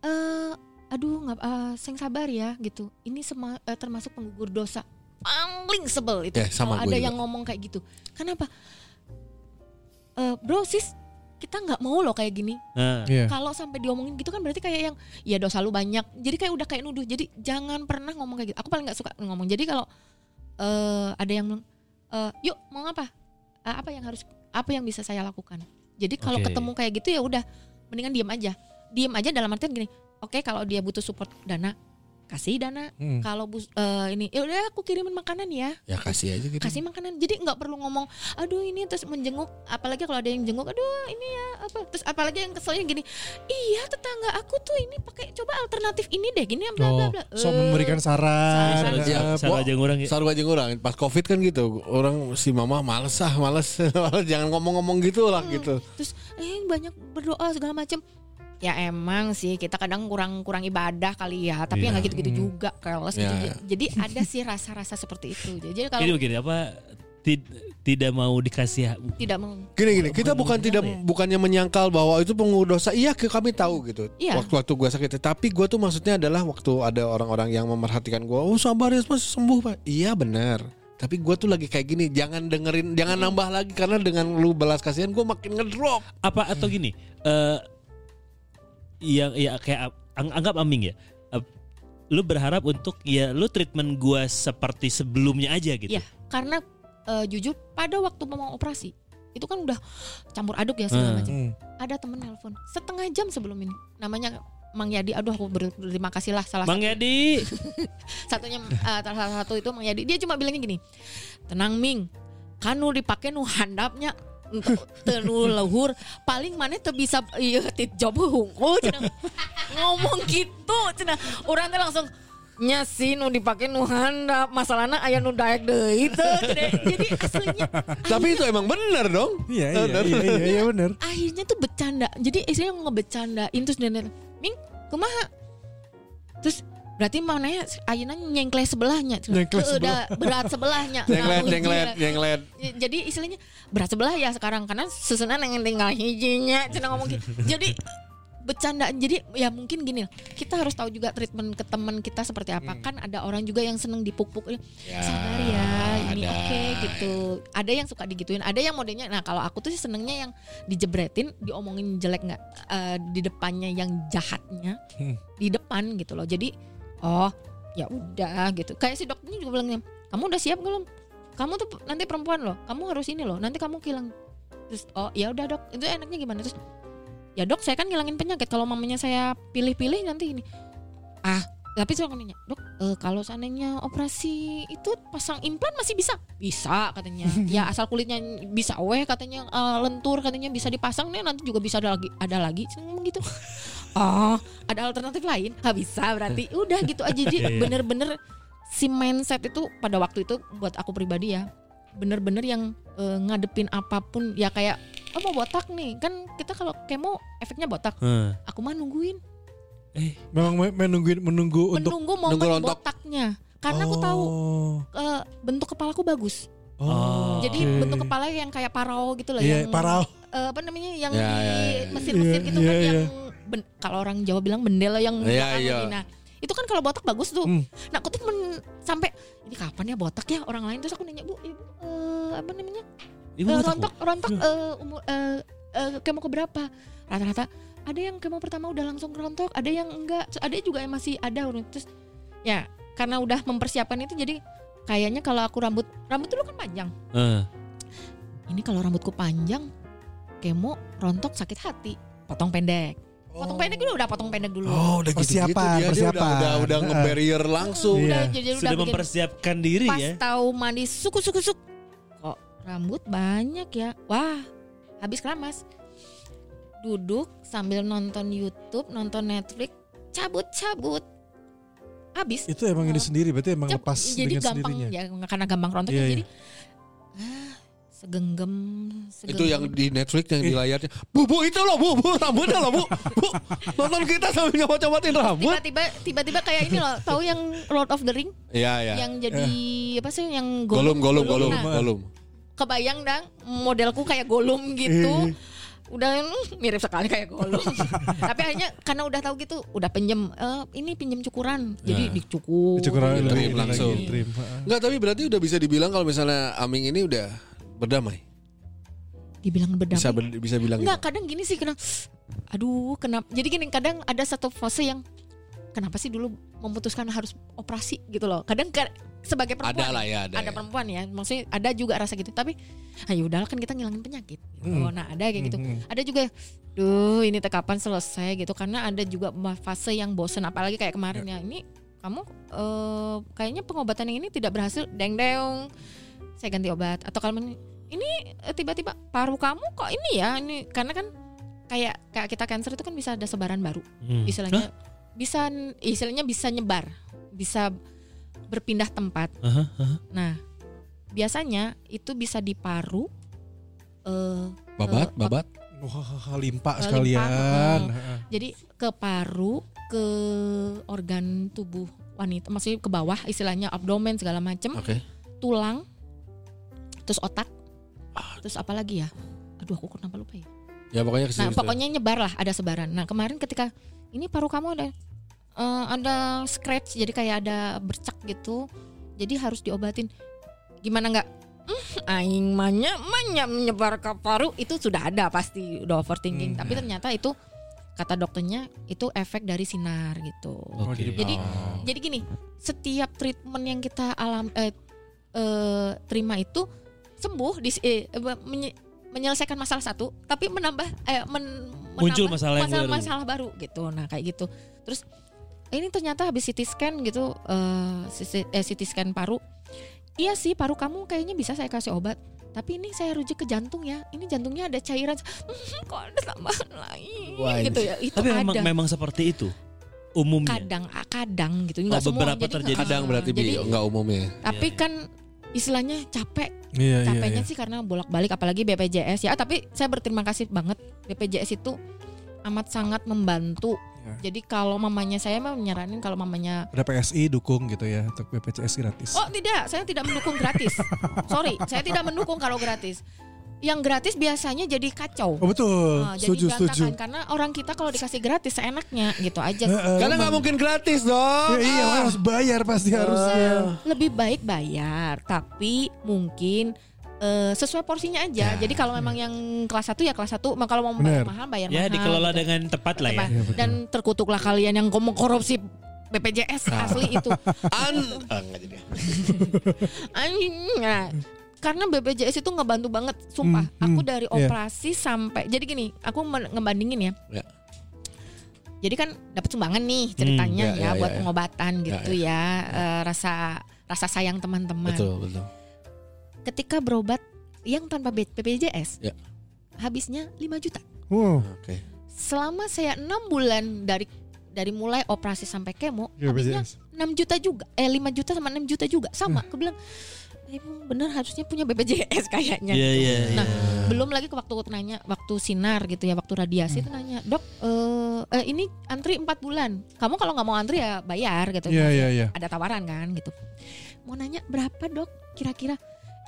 Speaker 5: Eh, aduh nggak, eh, seng sabar ya gitu. Ini sema- eh, termasuk penggugur dosa. Paling sebel itu.
Speaker 3: Ya, sama
Speaker 5: kalau ada
Speaker 3: juga.
Speaker 5: yang ngomong kayak gitu. Kenapa? Eh, bro sis, kita nggak mau loh kayak gini.
Speaker 2: Nah,
Speaker 4: Iya.
Speaker 5: Kalau sampai diomongin gitu kan berarti kayak yang ya dosa lu banyak. Jadi kayak udah kayak nuduh. Jadi jangan pernah ngomong kayak gitu. Aku paling nggak suka ngomong. Jadi kalau eh ada yang "Eh, yuk mau apa? Eh, apa yang harus apa yang bisa saya lakukan? Jadi kalau
Speaker 2: Oke.
Speaker 5: ketemu kayak gitu ya udah mendingan diam aja. Diam aja dalam artian gini. Oke kalau dia butuh support dana, kasih dana.
Speaker 4: Hmm.
Speaker 5: Kalau bus eh, ini ya udah aku kirimin makanan ya
Speaker 3: Ya kasih aja gitu.
Speaker 5: kasih makanan jadi nggak perlu ngomong aduh ini terus menjenguk apalagi kalau ada yang jenguk aduh ini ya apa terus apalagi yang keselnya gini iya tetangga aku tuh ini pakai coba alternatif ini deh gini bla bla
Speaker 4: Oh,
Speaker 5: bla
Speaker 4: so
Speaker 5: Eh,
Speaker 4: memberikan saran.
Speaker 5: saran.
Speaker 3: Ya,
Speaker 4: eh,
Speaker 2: salah
Speaker 3: Bo-
Speaker 2: aja ngurang ya.
Speaker 3: Saru aja ngurang pas covid kan gitu orang si mama males ah males Males, jangan ngomong-ngomong gitu lah gitu
Speaker 5: terus eh banyak berdoa segala macam ya emang sih kita kadang kurang kurang ibadah kali ya tapi
Speaker 2: Iya.
Speaker 5: ya nggak gitu-gitu juga keles gitu.
Speaker 3: Iya.
Speaker 5: jadi ada sih rasa-rasa seperti itu. Jadi kalau
Speaker 2: Ini begini apa tid- tidak mau dikasih
Speaker 5: tidak mau.
Speaker 3: Gini gini kita bukan tidak
Speaker 2: ya?
Speaker 3: bukannya menyangkal bahwa itu pengurus dosa. Iya kami tahu gitu.
Speaker 5: Iya.
Speaker 3: waktu waktu gue sakit tapi gue tuh maksudnya adalah waktu ada orang-orang yang memerhatikan gue oh sabar ya masih sembuh pak. Iya benar. Tapi gue tuh lagi kayak gini jangan dengerin jangan nambah lagi karena dengan lu belas kasihan gue makin ngedrop.
Speaker 2: Apa atau gini eh yang ya kayak ang- anggap aming ya Eh, lu berharap untuk ya lu treatment gua seperti sebelumnya aja gitu
Speaker 5: Iya, karena eh, jujur pada waktu mau operasi itu kan udah campur aduk ya segala
Speaker 2: Hmm.
Speaker 5: macam.
Speaker 4: Hmm.
Speaker 5: Ada temen nelpon setengah jam sebelum ini, namanya Mang Yadi. Aduh aku ber- berterima kasih lah salah
Speaker 2: Bang Yadi
Speaker 5: satunya eh, salah satu itu Mang Yadi. Dia cuma bilangnya gini, tenang Ming, kanu dipakai nu handapnya nu luhur paling mana tuh bisa iya tit job hungkul cenah. ngomong gitu cenah orang teh langsung nya sih nu dipake nu handap masalahnya aya nu daek deui teu cenah. jadi aslinya
Speaker 3: tapi itu emang benar dong
Speaker 4: Iya iya
Speaker 3: Benar.
Speaker 4: iya iya, iya benar.
Speaker 5: akhirnya tuh bercanda jadi istrinya ngebecandain terus dan, Ming kumaha terus berarti mana ya ayeuna nyengkleh sebelahnya.
Speaker 4: Nyengkleh
Speaker 5: Teu, udah berat sebelahnya. Iya.
Speaker 3: jenglet
Speaker 5: Ya, jadi istilahnya berat sebelah ya sekarang karena susunan yang tinggal hijinya cina ngomong gitu. Jadi bercanda jadi ya mungkin gini lah, kita harus tahu juga treatment ke teman kita seperti apa. Kan ada orang juga yang seneng dipuk-puk sabar ya ini oke gitu. Ada yang suka digituin ada yang modelnya. Nah kalau aku tuh sih senengnya yang dijebretin diomongin jelek nggak eh, di depannya yang jahatnya
Speaker 4: Hmm.
Speaker 5: di depan gitu loh. Jadi oh ya udah gitu. Kayak si dokternya juga bilangnya kamu udah siap belum? Kamu tuh nanti perempuan loh kamu harus ini loh nanti kamu hilang terus oh ya udah dok. Itu enaknya gimana? Terus ya dok saya kan ngilangin penyakit kalau mamanya saya pilih-pilih nanti ini. Ah tapi saya nanya dok eh, kalau seandainya operasi itu pasang implan masih bisa? Bisa katanya. Ya asal kulitnya bisa weh katanya eh, lentur katanya bisa dipasang nih nanti juga bisa ada lagi ada lagi. Ngomong gitu oh ada alternatif lain nggak bisa berarti udah gitu aja jadi
Speaker 2: Iya.
Speaker 5: bener-bener si mindset itu pada waktu itu buat aku pribadi ya bener-bener yang eh, ngadepin apa pun ya kayak oh mau botak nih kan kita kalau kemo efeknya botak
Speaker 2: Heh.
Speaker 5: aku mah nungguin
Speaker 2: Eh,
Speaker 4: Memang me- menungguin menunggu untuk
Speaker 5: menunggu momen
Speaker 3: nunggu
Speaker 5: botaknya karena aku tahu
Speaker 4: Oh.
Speaker 5: eh, bentuk kepalaku bagus
Speaker 2: Oh,
Speaker 5: jadi
Speaker 4: oke.
Speaker 5: bentuk kepala yang kayak parau gitu loh
Speaker 4: Iya,
Speaker 5: yang
Speaker 4: parau.
Speaker 5: eh, apa namanya yang
Speaker 3: Ya,
Speaker 5: di
Speaker 3: ya, ya,
Speaker 5: mesin-mesin
Speaker 4: Iya,
Speaker 5: gitu
Speaker 4: iya,
Speaker 5: kan
Speaker 4: iya.
Speaker 5: yang ben- kalau orang Jawa bilang bendela yang
Speaker 3: iya.
Speaker 5: lagi. nah itu kan kalau botak bagus tuh.
Speaker 4: Hmm.
Speaker 5: nah aku tuh men- sampai ini kapan ya botak ya? Orang lain terus aku nanya bu ibu eh, apa namanya?
Speaker 2: Ibu Bu?
Speaker 5: rontok rontok eh, umur eh, eh, kemo keberapa? Rata-rata ada yang kemo pertama udah langsung rontok ada yang enggak. Terus ada juga yang masih ada terus ya karena udah mempersiapkan itu jadi kayaknya kalau aku rambut rambut dulu kan panjang.
Speaker 2: Eh,
Speaker 5: ini kalau rambutku panjang kemo rontok sakit hati potong pendek potong pendek dulu udah potong pendek dulu
Speaker 3: Oh, udah
Speaker 4: Persiapan,
Speaker 3: gitu-gitu dia, dia udah
Speaker 4: persiapan.
Speaker 3: udah, udah nge-barrier langsung.
Speaker 4: Iya.
Speaker 5: udah jadi udah
Speaker 2: sudah
Speaker 5: bikin
Speaker 2: mempersiapkan diri
Speaker 5: pas
Speaker 2: ya.
Speaker 5: tahu mandi suku suku suk kok rambut banyak ya wah habis keramas duduk sambil nonton YouTube nonton Netflix cabut cabut habis
Speaker 4: Itu emang ini sendiri berarti emang
Speaker 5: Cap-
Speaker 4: lepas
Speaker 5: jadi
Speaker 4: dengan
Speaker 5: gampang
Speaker 4: sendirinya.
Speaker 5: ya karena gampang rontok
Speaker 4: Iya,
Speaker 5: ya,
Speaker 4: iya.
Speaker 5: jadi ah, segenggam, segenggam
Speaker 3: Itu yang di Netflix yang di layarnya. Bu, bu itu loh, bu, bu rambutnya loh, bu. Bu, nonton kita sambil nyoba-cobatin rambut.
Speaker 5: tiba-tiba tiba-tiba kayak ini loh tahu yang Lord of the Ring
Speaker 3: Iya, iya.
Speaker 5: yang jadi apa sih yang
Speaker 3: Golum, golum, golum,
Speaker 5: Nah,
Speaker 3: golum.
Speaker 5: kebayang dang modelku kayak golum gitu udah mm, mirip sekali kayak golum tapi akhirnya karena udah tahu gitu udah pinjem eh, ini pinjem cukuran jadi
Speaker 3: Nah.
Speaker 5: dicukur
Speaker 4: Cukur
Speaker 5: gitu.
Speaker 3: langsung. Enggak, tapi berarti udah bisa dibilang kalau misalnya Aming ini udah berdamai.
Speaker 5: dibilang berdamai
Speaker 3: Bisa ber- bisa bilang
Speaker 5: Enggak,
Speaker 3: gitu.
Speaker 5: kadang gini sih kena aduh kenapa jadi gini kadang ada satu fase yang kenapa sih dulu memutuskan harus operasi gitu loh kadang ka- sebagai perempuan
Speaker 3: Ada lah ya, ada.
Speaker 5: ada
Speaker 3: ya.
Speaker 5: perempuan ya maksudnya ada juga rasa gitu tapi ayo udahlah kan kita ngilangin penyakit gitu.
Speaker 4: Hmm.
Speaker 5: nah ada kayak gitu
Speaker 4: Mhm.
Speaker 5: ada juga duh ini teh kapan selesai gitu karena ada juga fase yang bosen apalagi kayak kemarin ya ini kamu eh, kayaknya pengobatan yang ini tidak berhasil deng deng saya ganti obat atau kalau ini eh, tiba-tiba paru kamu kok ini ya ini karena kan kayak kayak kita cancer itu kan bisa ada sebaran baru
Speaker 2: Hmm.
Speaker 5: istilahnya bisa istilahnya bisa nyebar bisa berpindah tempat
Speaker 2: Aha, aha.
Speaker 5: nah biasanya itu bisa di paru eh
Speaker 3: Babat,
Speaker 5: Eh,
Speaker 3: babat.
Speaker 4: Wah, limpa sekalian.
Speaker 5: limpa,
Speaker 4: Heeh.
Speaker 5: Jadi ke paru, ke organ tubuh wanita, maksudnya ke bawah istilahnya abdomen segala macem,
Speaker 3: Oke.
Speaker 5: tulang, terus otak, terus apa lagi ya? Aduh aku kenapa lupa ya?
Speaker 3: Ya pokoknya ke
Speaker 5: Nah pokoknya nyebar lah, ada sebaran. Nah kemarin ketika ini paru kamu ada eh, ada scratch, jadi kayak ada bercak gitu, jadi harus diobatin. Gimana nggak? "Hmm, aing manya manya menyebar ke paru itu sudah ada pasti udah overthinking.
Speaker 4: Hmm.
Speaker 5: Tapi ternyata itu kata dokternya itu efek dari sinar gitu.
Speaker 2: Oke.
Speaker 5: Jadi
Speaker 3: Oh.
Speaker 5: jadi gini, setiap treatment yang kita alam eh, eh, terima itu sembuh di eh, menye- menyelesaikan masalah satu, tapi menambah eh, men-
Speaker 2: Muncul
Speaker 5: menambah
Speaker 2: masalah yang baru.
Speaker 5: masalah baru gitu. Nah kayak gitu. Terus ini ternyata habis CT scan gitu, eh, CT eh, CT scan paru. Iya sih paru kamu kayaknya bisa saya kasih obat. Tapi ini saya rujuk ke jantung ya. Ini jantungnya ada cairan. "Hmm, Kok ada tambahan lain
Speaker 3: Wah,
Speaker 5: gitu ya. Itu
Speaker 2: Tapi
Speaker 5: ada
Speaker 2: memang memang seperti itu umumnya.
Speaker 5: kadang ah, kadang gitu nggak
Speaker 2: Oh,
Speaker 5: semua
Speaker 2: beberapa
Speaker 5: Jadi,
Speaker 2: terjadi.
Speaker 3: Kadang berarti
Speaker 5: jadi
Speaker 3: bi enggak umumnya.
Speaker 5: tapi
Speaker 2: iya.
Speaker 5: kan istilahnya capek
Speaker 4: Iya, iya,
Speaker 5: capeknya
Speaker 4: iya.
Speaker 5: sih karena bolak-balik apalagi BPJS ya tapi saya berterima kasih banget BPJS itu amat sangat membantu
Speaker 4: Ya.
Speaker 5: jadi kalau mamanya saya mah nyaranin kalau mamanya
Speaker 4: Ada PSI dukung gitu ya untuk BPJS gratis.
Speaker 5: oh tidak saya tidak mendukung gratis sorry saya tidak mendukung kalau gratis yang gratis biasanya jadi kacau
Speaker 4: Oh, betul.
Speaker 5: Nah, jadi
Speaker 4: setuju, setuju.
Speaker 5: berantakan karena orang kita kalau dikasih gratis seenaknya gitu aja
Speaker 4: Heeh,
Speaker 3: Karena
Speaker 4: emang.
Speaker 3: nggak mungkin gratis dong.
Speaker 4: Ya, iya,
Speaker 3: Ah.
Speaker 4: harus bayar pasti harusnya.
Speaker 5: lebih baik bayar tapi mungkin eh, sesuai porsinya aja.
Speaker 3: Ya.
Speaker 5: Jadi kalau memang yang kelas 1 ya kelas 1, kalau mau
Speaker 4: Bener.
Speaker 5: bayar mahal bayar
Speaker 2: Ya
Speaker 5: mahal.
Speaker 2: dikelola
Speaker 5: gitu.
Speaker 2: dengan tepat lah ya.
Speaker 4: Iya, betul.
Speaker 5: Dan terkutuklah kalian yang ngomong korupsi BPJS
Speaker 3: Ah.
Speaker 5: asli itu.
Speaker 3: An ah, enggak jadi.
Speaker 5: Anjing. Nah, karena BPJS itu ngebantu banget, sumpah.
Speaker 4: Hmm,
Speaker 5: aku
Speaker 4: hmm,
Speaker 5: dari
Speaker 4: iya.
Speaker 5: operasi sampai jadi gini, aku ngebandingin ya.
Speaker 3: Ya.
Speaker 5: Jadi kan dapat sumbangan nih ceritanya
Speaker 3: Hmm,
Speaker 5: ya,
Speaker 3: ya, ya,
Speaker 5: buat
Speaker 3: ya.
Speaker 5: pengobatan gitu ya, Eh, rasa rasa sayang teman-teman.
Speaker 3: Betul, betul.
Speaker 5: Ketika berobat yang tanpa BPJS,
Speaker 3: Ya.
Speaker 5: habisnya 5 juta.
Speaker 4: Wow.
Speaker 3: Oke.
Speaker 5: Selama saya enam bulan dari dari mulai operasi sampai kemo,
Speaker 4: Iya,
Speaker 5: habisnya
Speaker 4: BPJS.
Speaker 5: 6 juta juga, eh 5 juta sama 6 juta juga, sama. Aku bilang emang bener harusnya punya BPJS kayaknya.
Speaker 2: Iya iya.
Speaker 5: Nah,
Speaker 2: iya.
Speaker 5: belum lagi ke waktu nanya waktu sinar gitu ya waktu radiasi itu nanya dok eh, eh, ini antri empat bulan kamu kalau nggak mau antri ya bayar gitu Masih
Speaker 4: iya iya.
Speaker 5: ada tawaran kan gitu mau nanya berapa dok kira-kira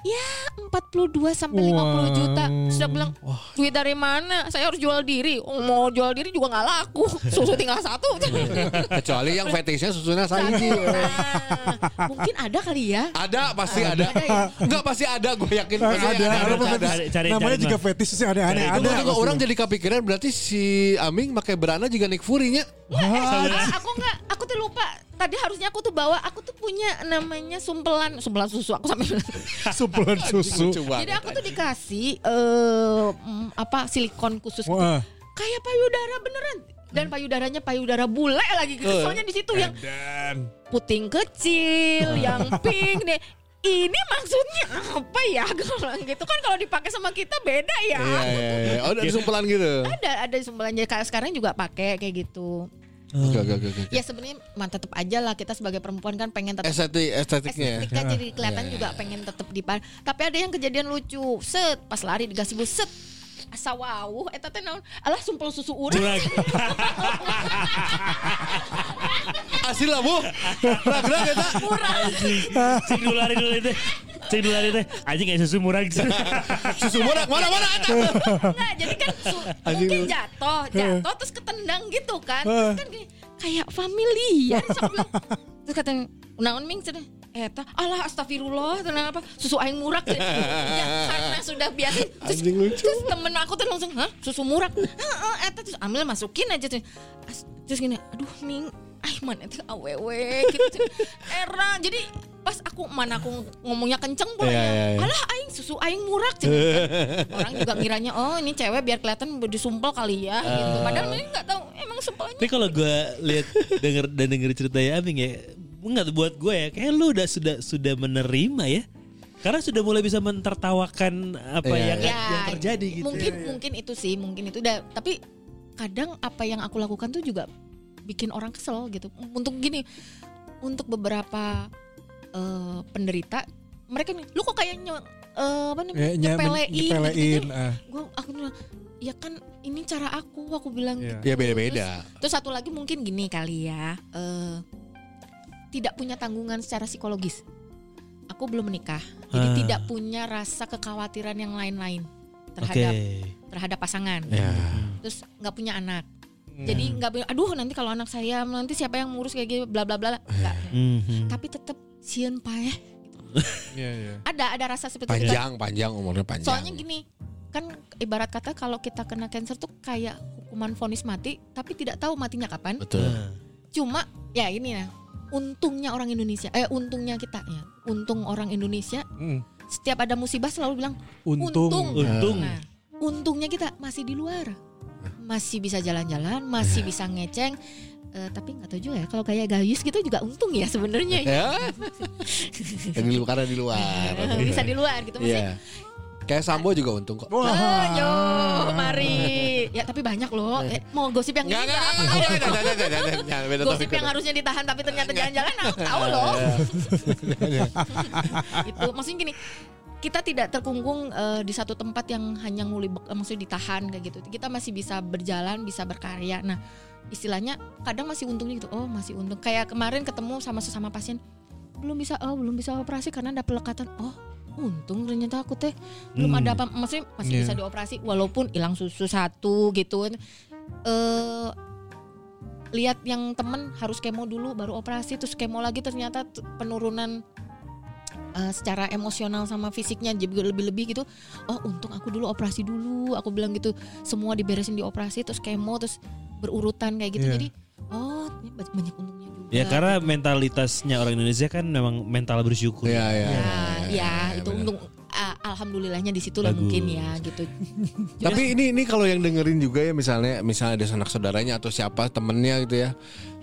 Speaker 5: ya 42 sampai 50 juta sudah bilang duit dari mana saya harus jual diri oh, mau jual diri juga nggak laku susu tinggal satu
Speaker 3: Kecuali yang fetishnya susunya saiji.
Speaker 5: Nah, mungkin ada kali ya
Speaker 3: Ada pasti ada.
Speaker 5: Ada ya?
Speaker 3: Enggak pasti ada, gue yakin
Speaker 4: Ah,
Speaker 3: pasti
Speaker 4: ada, ada,
Speaker 3: ada.
Speaker 4: apa
Speaker 2: Cari- cari- cari-
Speaker 4: Namanya
Speaker 2: cari,
Speaker 4: juga
Speaker 2: Mas.
Speaker 4: fetis sih aneh-aneh.
Speaker 3: Itu
Speaker 4: Ada.
Speaker 3: juga orang jadi kepikiran berarti si Aming pakai berana juga Nick Fury-nya.
Speaker 5: Ah, aku nggak aku tuh lupa tadi harusnya aku tuh bawa aku tuh punya namanya sumpelan sumpelan susu aku sampai.
Speaker 4: Suplemen susu.
Speaker 5: Jadi aku tuh dikasih mm, apa silikon khusus gitu.
Speaker 4: Wah.
Speaker 5: kayak payudara beneran dan payudaranya payudara bule lagi gitu.
Speaker 3: Eh.
Speaker 5: soalnya di situ yang puting kecil yang pink deh ini maksudnya apa ya bilang gitu kan kalau dipakai sama kita beda ya
Speaker 3: Iya, iya, iya. Oh, ada sumpelan gitu.
Speaker 5: ada ada sumbelan jadi kayak sekarang juga pakai kayak gitu
Speaker 3: Oke, oke, oke.
Speaker 5: ya sebenarnya mah tetap aja lah kita sebagai perempuan kan pengen tetap
Speaker 3: Estetik, estetiknya.
Speaker 5: estetika jadi kelihatan
Speaker 3: Iya,
Speaker 5: juga pengen tetap di tapi ada yang kejadian lucu set pas lari di gazebo set asa wawuh eta teh naon alah sumpel susu urang.
Speaker 3: Asil lah, Bu. Gerak-gerak eta.
Speaker 2: Cek dulu lari dulu itu. Cek dulu lari teh. Anjing kayak susu murah gitu.
Speaker 3: Susu murah mana mana eta.
Speaker 5: Enggak, jadi kan su- mungkin jatuh jatuh terus ketendang gitu kan Terus kan kayak familiar terus katanya naon ming cenah eta alah astagfirullah tenang apa susu aing murak ya. Karena sudah biasa. Terus, terus temen aku tuh langsung hah susu murak? Heeh, eta terus ambil masukin aja tuh. Terus gini aduh ming ay mana itu awewe gitu era jadi pas aku mana aku ngomongnya kenceng pokoknya.
Speaker 3: Iya, iya, iya.
Speaker 5: alah aing susu aing murak cenah. orang juga ngiranya oh ini cewek biar kelihatan disumpel kali ya gitu. Padahal
Speaker 3: Ah.
Speaker 5: ini nggak tahu emang sumpelnya.
Speaker 2: Tapi kalau gue lihat denger dan denger ceritanya Aming ya, nggak buat gue ya, kayak lu udah sudah sudah menerima ya. Karena sudah mulai bisa mentertawakan apa
Speaker 3: Iya,
Speaker 2: yang,
Speaker 3: iya.
Speaker 2: yang terjadi gitu.
Speaker 5: mungkin mungkin itu sih mungkin itu udah tapi kadang apa yang aku lakukan tuh juga bikin orang kesel gitu untuk gini untuk beberapa eh, penderita mereka nih lu kok kayak nye, eh, apa namanya
Speaker 4: Ya, nya-
Speaker 5: nyepelein,
Speaker 4: nyepelein, ah.
Speaker 5: gue aku bilang ya kan ini cara aku aku bilang
Speaker 4: Iya.
Speaker 5: gitu.
Speaker 3: Ya beda-beda.
Speaker 5: terus satu lagi mungkin gini kali ya eh, tidak punya tanggungan secara psikologis aku belum menikah jadi
Speaker 2: Ah.
Speaker 5: tidak punya rasa kekhawatiran yang lain-lain terhadap terhadap pasangan
Speaker 3: Ya.
Speaker 5: terus nggak punya anak jadi nggak aduh nanti kalau anak saya nanti siapa yang ngurus kayak gitu bla bla bla Nggak.
Speaker 2: Mhm.
Speaker 5: tapi tetap sieun paeh
Speaker 4: Iya iya.
Speaker 5: ada ada rasa seperti itu
Speaker 3: Panjang, panjang umurnya panjang.
Speaker 5: soalnya gini kan ibarat kata kalau kita kena cancer tuh kayak hukuman vonis mati tapi tidak tahu matinya kapan
Speaker 3: Betul.
Speaker 5: Cuma ya ini ya untungnya orang Indonesia eh untungnya kita ya untung orang Indonesia
Speaker 4: Hmm.
Speaker 5: setiap ada musibah selalu bilang
Speaker 4: Untung.
Speaker 5: untung
Speaker 2: Untung.
Speaker 5: nah untungnya kita masih di luar masih bisa jalan-jalan masih bisa ngeceng Eh, tapi nggak tahu juga ya kalau kayak Gayus gitu juga untung ya sebenarnya ya.
Speaker 3: Ya. Yang di luar karena di luar.
Speaker 5: bisa di luar gitu maksudnya
Speaker 3: Iya. Kayak Sambo juga untung kok.
Speaker 5: Oh, yo, mari. Ya tapi banyak loh. Eh, mau gosip yang
Speaker 3: Enggak,
Speaker 5: ini
Speaker 3: enggak,
Speaker 5: Gosip yang harusnya ditahan tapi ternyata jalan-jalan aku tahu loh. itu maksudnya gini, kita tidak terkungkung eh, di satu tempat yang hanya nguli eh, maksudnya ditahan kayak gitu. Kita masih bisa berjalan, bisa berkarya. Nah, istilahnya kadang masih untungnya gitu. Oh, masih untung. Kayak kemarin ketemu sama sesama pasien belum bisa oh belum bisa operasi karena ada pelekatan. Oh, untung ternyata aku teh belum
Speaker 2: Hmm.
Speaker 5: ada apa maksudnya masih
Speaker 4: Iya.
Speaker 5: bisa dioperasi walaupun hilang susu satu gitu. Eh lihat yang temen harus kemo dulu baru operasi terus kemo lagi ternyata penurunan eh, secara emosional sama fisiknya juga lebih-lebih gitu oh untung aku dulu operasi dulu aku bilang gitu semua diberesin di operasi terus kemo terus berurutan kayak gitu
Speaker 4: Iya.
Speaker 5: jadi oh banyak untungnya
Speaker 2: Ya karena mentalitasnya orang Indonesia kan memang mental bersyukur.
Speaker 3: Iya, iya.
Speaker 5: ya,
Speaker 3: iya,
Speaker 5: ya,
Speaker 3: iya,
Speaker 5: itu untung ah, alhamdulillahnya di situ lah mungkin ya gitu.
Speaker 3: Tapi ini ini kalau yang dengerin juga ya misalnya misalnya ada sanak saudaranya atau siapa temennya gitu ya.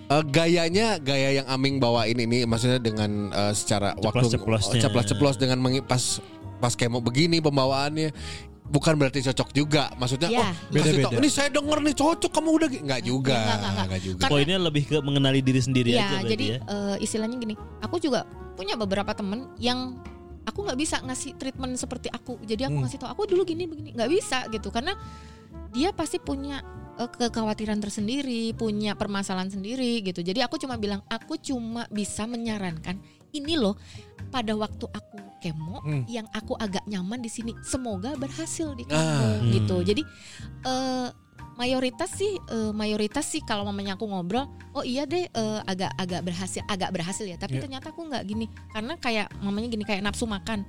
Speaker 3: Eh, gayanya gaya yang Aming bawain ini maksudnya dengan eh, secara waktu
Speaker 2: Ceplos-ceplosnya.
Speaker 3: ceplos-ceplos dengan mengi- pas pas kemo begini pembawaannya bukan berarti cocok juga maksudnya
Speaker 5: Ya.
Speaker 3: oh kasih
Speaker 4: Beda-beda.
Speaker 3: tau, ini saya denger nih cocok kamu udah gi-" nggak juga
Speaker 5: Nggak, nggak, nggak.
Speaker 3: nggak juga
Speaker 5: Karena-
Speaker 2: Poinnya lebih ke mengenali diri sendiri aja
Speaker 5: Ya,
Speaker 2: berarti
Speaker 5: jadi
Speaker 2: ya.
Speaker 5: eh, istilahnya gini, aku juga punya beberapa temen yang aku nggak bisa ngasih treatment seperti aku. Jadi aku
Speaker 4: Hmm.
Speaker 5: ngasih tau aku dulu gini begini, nggak bisa gitu karena dia pasti punya eh, kekhawatiran tersendiri, punya permasalahan sendiri gitu. Jadi aku cuma bilang aku cuma bisa menyarankan ini loh pada waktu aku kemo
Speaker 4: Hmm.
Speaker 5: yang aku agak nyaman di sini. Semoga berhasil di kamu
Speaker 3: Ah.
Speaker 5: gitu.
Speaker 2: Hmm.
Speaker 5: Jadi eh, mayoritas sih eh, mayoritas sih kalau mamanya aku ngobrol oh iya deh eh, agak agak berhasil agak berhasil ya tapi
Speaker 4: Iya.
Speaker 5: ternyata aku nggak gini karena kayak mamanya gini kayak nafsu makan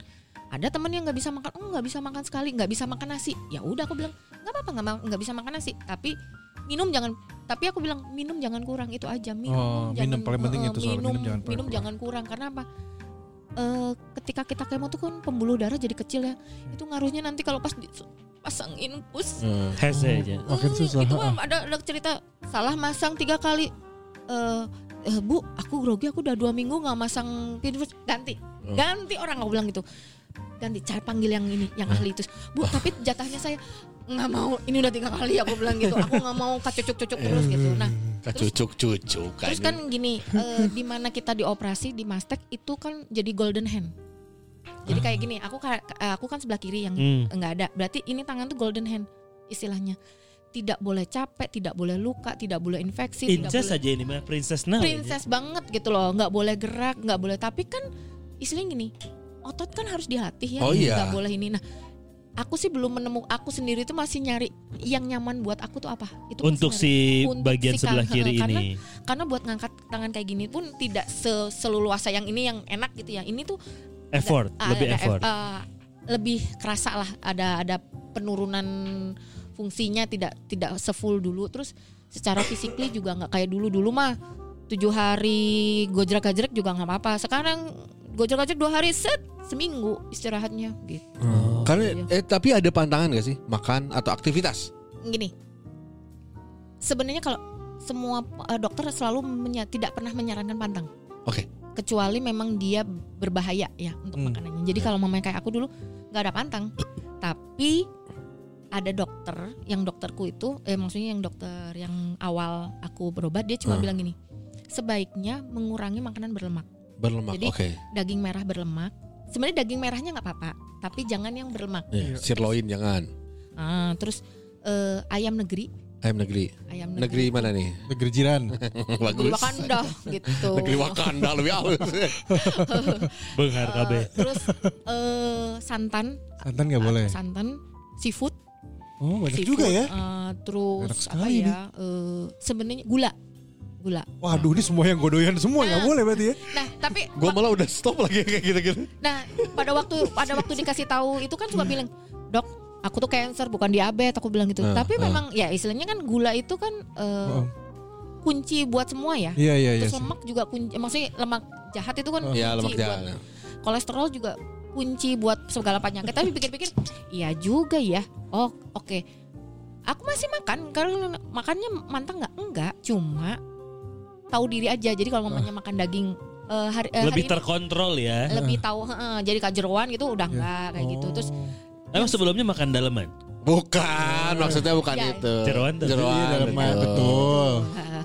Speaker 5: ada temen yang nggak bisa makan oh nggak bisa makan sekali nggak bisa makan nasi ya udah aku bilang nggak apa-apa nggak bisa makan nasi tapi minum jangan tapi aku bilang minum jangan kurang itu aja minum
Speaker 4: Oh,
Speaker 5: jangan
Speaker 4: minum, paling penting
Speaker 5: eh,
Speaker 4: itu soal
Speaker 5: minum
Speaker 4: minum jangan
Speaker 5: minum
Speaker 4: kurang.
Speaker 5: jangan kurang karena apa Eh, ketika kita kemo tuh kan pembuluh darah jadi kecil ya itu ngaruhnya nanti kalau pas di- pasang infus
Speaker 3: Hmm.
Speaker 2: Hes aja.
Speaker 4: Makin
Speaker 5: Hmm,
Speaker 4: susah,
Speaker 5: Itu mah ada, ada cerita salah masang tiga kali. Eh, eh, bu, aku grogi, aku udah dua minggu nggak masang pinfus. Ganti,
Speaker 3: Hmm.
Speaker 5: ganti orang aku bilang gitu. Ganti, cari panggil yang ini, yang ahli itu. Bu, tapi jatahnya saya nggak mau. Ini udah tiga kali aku bilang gitu. Aku nggak mau kacucuk-cucuk terus gitu. Nah,
Speaker 3: Kecucuk-cucuk kan.
Speaker 5: terus kan gini, eh, di mana kita dioperasi di Mastek itu kan jadi golden hand. Jadi kayak gini, aku aku kan sebelah kiri yang
Speaker 2: Hmm.
Speaker 5: nggak ada. Berarti ini tangan tuh golden hand istilahnya. Tidak boleh capek, tidak boleh luka, tidak boleh infeksi, tidak
Speaker 2: Princess
Speaker 5: boleh
Speaker 2: aja ini mah princess now.
Speaker 5: princess banget gitu loh. Nggak boleh gerak, nggak boleh. Tapi kan istilahnya gini, otot kan harus dilatih ya,
Speaker 3: Oh iya.
Speaker 5: nggak boleh ini. Nah, aku sih belum menemukan. Aku sendiri tuh masih nyari yang nyaman buat aku tuh apa. Itu
Speaker 2: Untuk si
Speaker 5: Untuk
Speaker 2: bagian
Speaker 5: si
Speaker 2: sebelah kiri
Speaker 5: karena-
Speaker 2: ini.
Speaker 5: karena buat ngangkat tangan kayak gini pun tidak se- seluasa yang ini yang enak gitu ya. Ini tuh
Speaker 2: Effort,
Speaker 5: ada-
Speaker 2: lebih
Speaker 5: ada
Speaker 2: effort.
Speaker 5: eff- eh, lebih kerasa lah ada ada penurunan fungsinya tidak tidak sefull dulu terus secara fisikly juga nggak kayak dulu dulu mah tujuh hari gojrak gajrek juga nggak apa-apa sekarang gojrak gajrek dua hari set seminggu istirahatnya gitu
Speaker 3: Hmm. Karena eh tapi ada pantangan gak sih makan atau aktivitas?
Speaker 5: gini sebenarnya kalau semua eh, dokter selalu menya- tidak pernah menyarankan pantang
Speaker 3: Oke.
Speaker 5: kecuali memang dia berbahaya ya untuk
Speaker 4: Hmm.
Speaker 5: makanannya. Jadi kalau mamanya kayak aku dulu nggak ada pantang, tapi ada dokter yang dokterku itu, eh maksudnya yang dokter yang awal aku berobat dia cuma
Speaker 3: Hmm.
Speaker 5: bilang gini, sebaiknya mengurangi makanan berlemak,
Speaker 3: Berlemak.
Speaker 5: Jadi-
Speaker 3: Oke.
Speaker 5: daging merah berlemak. Sebenarnya daging merahnya nggak apa-apa, tapi jangan yang berlemak.
Speaker 3: Iya, Sirloin jangan.
Speaker 5: Ah, terus eh, ayam negeri,
Speaker 3: Ayam negeri.
Speaker 5: ayam
Speaker 3: Negeri
Speaker 5: negeri,
Speaker 3: mana nih?
Speaker 4: Negeri jiran.
Speaker 5: Negeri
Speaker 3: Bagus.
Speaker 5: Wakanda gitu.
Speaker 3: Negeri Wakanda lebih halus.
Speaker 2: Benghar
Speaker 5: Eh,
Speaker 2: KB.
Speaker 5: terus eh, santan,
Speaker 4: Santan nggak boleh.
Speaker 5: santan, seafood,
Speaker 4: Oh banyak
Speaker 5: seafood,
Speaker 4: juga ya.
Speaker 5: eh, terus apa ya? eh, sebenarnya gula, gula.
Speaker 4: Waduh ini semua yang godoyan semua nggak
Speaker 5: Nah.
Speaker 4: boleh berarti ya.
Speaker 5: Nah tapi
Speaker 3: Gua malah udah stop lagi kayak gitu-gitu.
Speaker 5: nah pada waktu pada waktu dikasih tahu itu kan cuma bilang dok aku tuh cancer bukan diabetes aku bilang gitu.
Speaker 3: Hmm,
Speaker 5: tapi
Speaker 3: hmm.
Speaker 5: memang ya istilahnya kan gula itu kan eh,
Speaker 4: Oh.
Speaker 5: kunci buat semua ya.
Speaker 4: Iya iya iya.
Speaker 5: Terus
Speaker 4: sih.
Speaker 5: lemak juga kunci, maksudnya lemak jahat itu kan
Speaker 3: Ya lemak
Speaker 5: kunci buat
Speaker 3: jalan.
Speaker 5: kolesterol juga kunci buat segala penyakit. Tapi pikir-pikir, iya juga ya. Oh, oke. Aku masih makan karena makannya mantang nggak? Enggak, cuma tahu diri aja. Jadi kalau mamanya makan daging eh, hari, eh,
Speaker 2: Lebih
Speaker 5: hari ini
Speaker 2: terkontrol ya.
Speaker 5: lebih tahu, heeh, jadi kajeroan gitu udah enggak kayak gitu. Terus
Speaker 2: Emang sebelumnya makan daleman?
Speaker 3: Bukan, maksudnya bukan
Speaker 5: Ya.
Speaker 3: itu.
Speaker 2: Jeroan tuh.
Speaker 3: Jeroan.
Speaker 4: Iya, dalam
Speaker 3: betul.
Speaker 4: betul.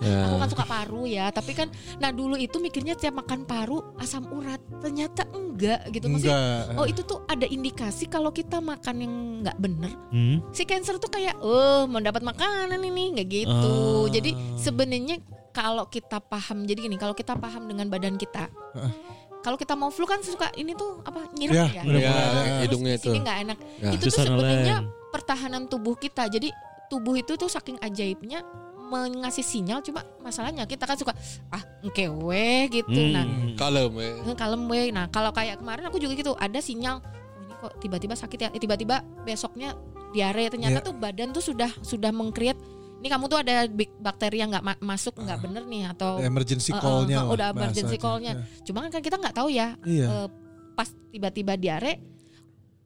Speaker 3: Ya.
Speaker 5: aku kan suka paru ya. Tapi kan, nah dulu itu mikirnya tiap makan paru asam urat. Ternyata enggak gitu. Maksudnya,
Speaker 4: Enggak.
Speaker 5: oh itu tuh ada indikasi kalau kita makan yang nggak bener
Speaker 2: Hmm?
Speaker 5: si cancer tuh kayak oh mau dapat makanan ini nggak gitu
Speaker 2: Ah.
Speaker 5: jadi sebenarnya kalau kita paham jadi gini kalau kita paham dengan badan kita
Speaker 4: Heeh.
Speaker 5: kalau kita mau flu kan suka ini tuh apa
Speaker 4: Ya,
Speaker 5: nyirap ya,
Speaker 4: bener-bener.
Speaker 3: Ya,
Speaker 5: Terus
Speaker 3: hidungnya itu.
Speaker 5: nggak enak
Speaker 3: Ya.
Speaker 5: itu tuh
Speaker 2: nelen.
Speaker 5: pertahanan tubuh kita jadi tubuh itu tuh saking ajaibnya mengasih sinyal cuma masalahnya kita kan suka ah engkewe gitu
Speaker 2: Hmm.
Speaker 5: nah
Speaker 3: Kalem ya.
Speaker 5: Eh, kalem we. Nah kalau kayak kemarin aku juga gitu ada sinyal oh, ini kok tiba-tiba sakit ya. Eh, tiba-tiba besoknya diare. Ternyata
Speaker 4: Iya.
Speaker 5: tuh badan tuh sudah sudah mengkreat. Ini kamu tuh ada bakteri yang nggak ma- masuk nggak bener nih? Atau
Speaker 4: emergency
Speaker 5: Eh, eh,
Speaker 4: call-nya lah
Speaker 5: udah emergency call-nya. cuma kan kita nggak tahu ya.
Speaker 4: Iya.
Speaker 5: Eh, pas tiba-tiba diare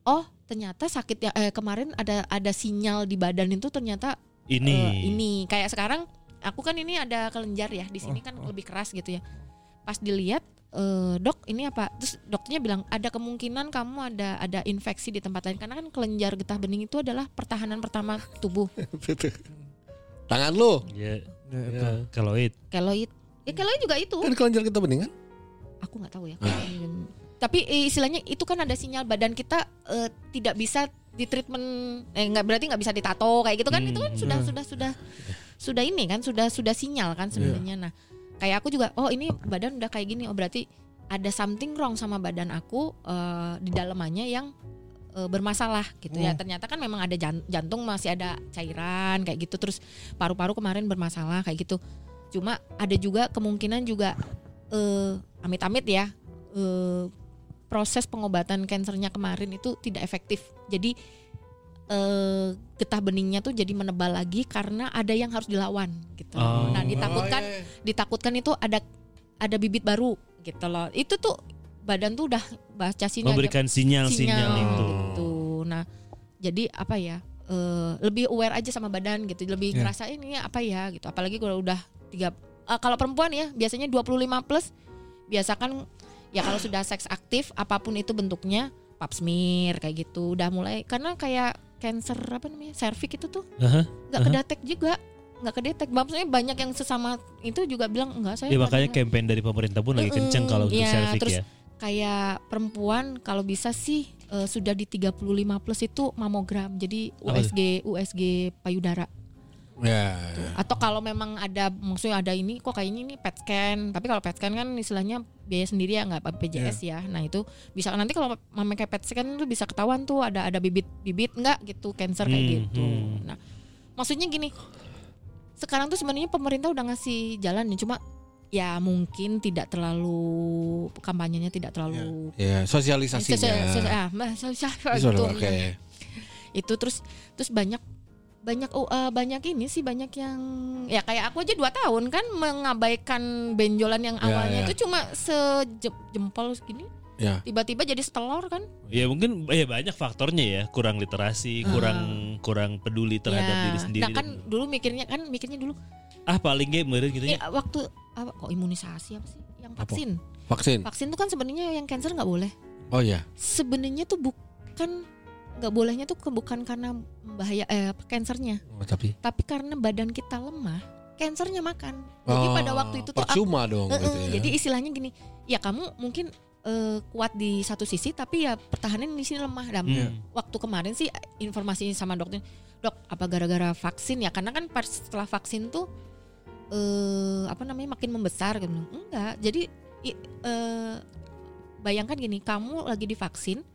Speaker 5: oh ternyata sakit ya eh, kemarin ada ada sinyal di badan itu ternyata
Speaker 2: Ini.
Speaker 5: eh, ini. Kayak sekarang aku kan ini ada kelenjar ya di
Speaker 2: Oh,
Speaker 5: sini kan lebih keras gitu ya. Pas dilihat eh, dok ini apa? Terus dokternya bilang ada kemungkinan kamu ada ada infeksi di tempat lain. Karena kan kelenjar getah bening itu adalah pertahanan pertama tubuh
Speaker 3: Tangan lu.
Speaker 2: Ya,
Speaker 4: Ya, itu.
Speaker 2: ya, keloid.
Speaker 5: keloid. Ya keloid juga itu.
Speaker 3: Kan kelenjar kita bening kan?
Speaker 5: aku nggak tahu ya. Tapi eh, istilahnya itu kan ada sinyal badan kita eh, tidak bisa di treatment eh nggak berarti nggak bisa ditato kayak gitu kan?
Speaker 2: Hmm,
Speaker 5: itu kan sudah sudah sudah sudah ini kan sudah sudah sinyal kan sebenarnya. Nah kayak aku juga oh ini badan udah kayak gini oh berarti ada something wrong sama badan aku eh, di dalamannya yang eh, bermasalah gitu ya. Ternyata kan memang ada jan- jantung masih ada cairan kayak gitu. Terus paru-paru kemarin bermasalah kayak gitu. Cuma ada juga kemungkinan juga eh, amit-amit ya eh, proses pengobatan kansernya kemarin itu tidak efektif. Jadi eh, getah beningnya tuh jadi menebal lagi karena ada yang harus dilawan gitu.
Speaker 2: Oh.
Speaker 5: nah ditakutkan
Speaker 3: Oh, iya.
Speaker 5: ditakutkan itu ada ada bibit baru gitu loh. Itu tuh badan tuh udah baca sinyal
Speaker 2: Memberikan sinyal-sinyal itu.
Speaker 5: gitu. Nah, jadi apa ya? eh, lebih aware aja sama badan gitu, lebih
Speaker 4: Ya.
Speaker 5: ngerasa ini apa ya gitu. Apalagi kalau udah tiga eh, kalau perempuan ya biasanya 25 plus biasakan ya kalau sudah seks aktif apa pun itu bentuknya pap smear kayak gitu udah mulai karena kayak cancer apa namanya cervix itu tuh nggak
Speaker 2: Aha.
Speaker 5: kedetek juga nggak kedetek maksudnya banyak yang sesama itu juga bilang enggak saya
Speaker 2: Ya
Speaker 5: nggak
Speaker 2: makanya
Speaker 5: ada."
Speaker 2: campaign dari pemerintah pun lagi kenceng kalau untuk
Speaker 5: Iya,
Speaker 2: cervix
Speaker 5: terus
Speaker 2: ya.
Speaker 5: Kayak perempuan kalau bisa sih eh, sudah di 35 plus itu mamogram jadi USG USG payudara.
Speaker 3: Ya.
Speaker 5: atau kalau memang ada maksudnya ada ini kok kayaknya ini PET scan tapi kalau PET scan kan istilahnya biaya sendiri ya nggak BPJS ya. nah itu bisa nanti kalau memakai PET scan itu bisa ketahuan tuh ada ada bibit bibit nggak gitu cancer kayak
Speaker 2: Hmm,
Speaker 5: gitu.
Speaker 2: hmm.
Speaker 5: nah maksudnya gini sekarang tuh sebenarnya pemerintah udah ngasih jalan ya cuma ya mungkin tidak terlalu kampanyenya tidak terlalu
Speaker 3: Ya, sosialisasinya.
Speaker 5: Sosial- sosial- ah, sosial-
Speaker 3: Sosial,
Speaker 5: itu.
Speaker 3: Oke.
Speaker 5: itu terus terus banyak banyak oh, eh, banyak ini sih banyak yang ya kayak aku aja dua tahun kan mengabaikan benjolan yang
Speaker 3: Ya,
Speaker 5: awalnya
Speaker 3: ya.
Speaker 5: itu cuma sejempol segini
Speaker 3: Ya.
Speaker 5: tiba-tiba jadi setelor kan
Speaker 2: Ya mungkin ya banyak faktornya ya, kurang literasi, kurang kurang peduli terhadap
Speaker 5: ya.
Speaker 2: diri sendiri.
Speaker 5: nah kan dulu mikirnya kan mikirnya dulu
Speaker 2: ah paling gak meureun gitu
Speaker 5: eh,
Speaker 2: ya.
Speaker 5: waktu apa kok imunisasi apa sih yang
Speaker 3: Apa?
Speaker 5: vaksin
Speaker 3: Vaksin.
Speaker 5: vaksin tuh kan sebenarnya yang cancer nggak boleh
Speaker 3: Oh ya.
Speaker 5: sebenarnya tuh bukan nggak bolehnya tuh bukan karena bahaya eh kansernya
Speaker 3: Oh, tapi
Speaker 5: tapi karena badan kita lemah kansernya makan jadi pada waktu itu tuh aku,
Speaker 3: percuma dong
Speaker 5: Eh,
Speaker 3: gitu
Speaker 5: eh,
Speaker 3: ya.
Speaker 5: jadi istilahnya gini ya kamu mungkin eh, kuat di satu sisi tapi ya pertahanan di sini lemah dan
Speaker 2: Hmm.
Speaker 5: waktu kemarin sih informasi sama dokter dok apa gara-gara vaksin ya karena kan pas setelah vaksin tuh eh apa namanya makin membesar gitu enggak jadi i- eh, bayangkan gini kamu lagi divaksin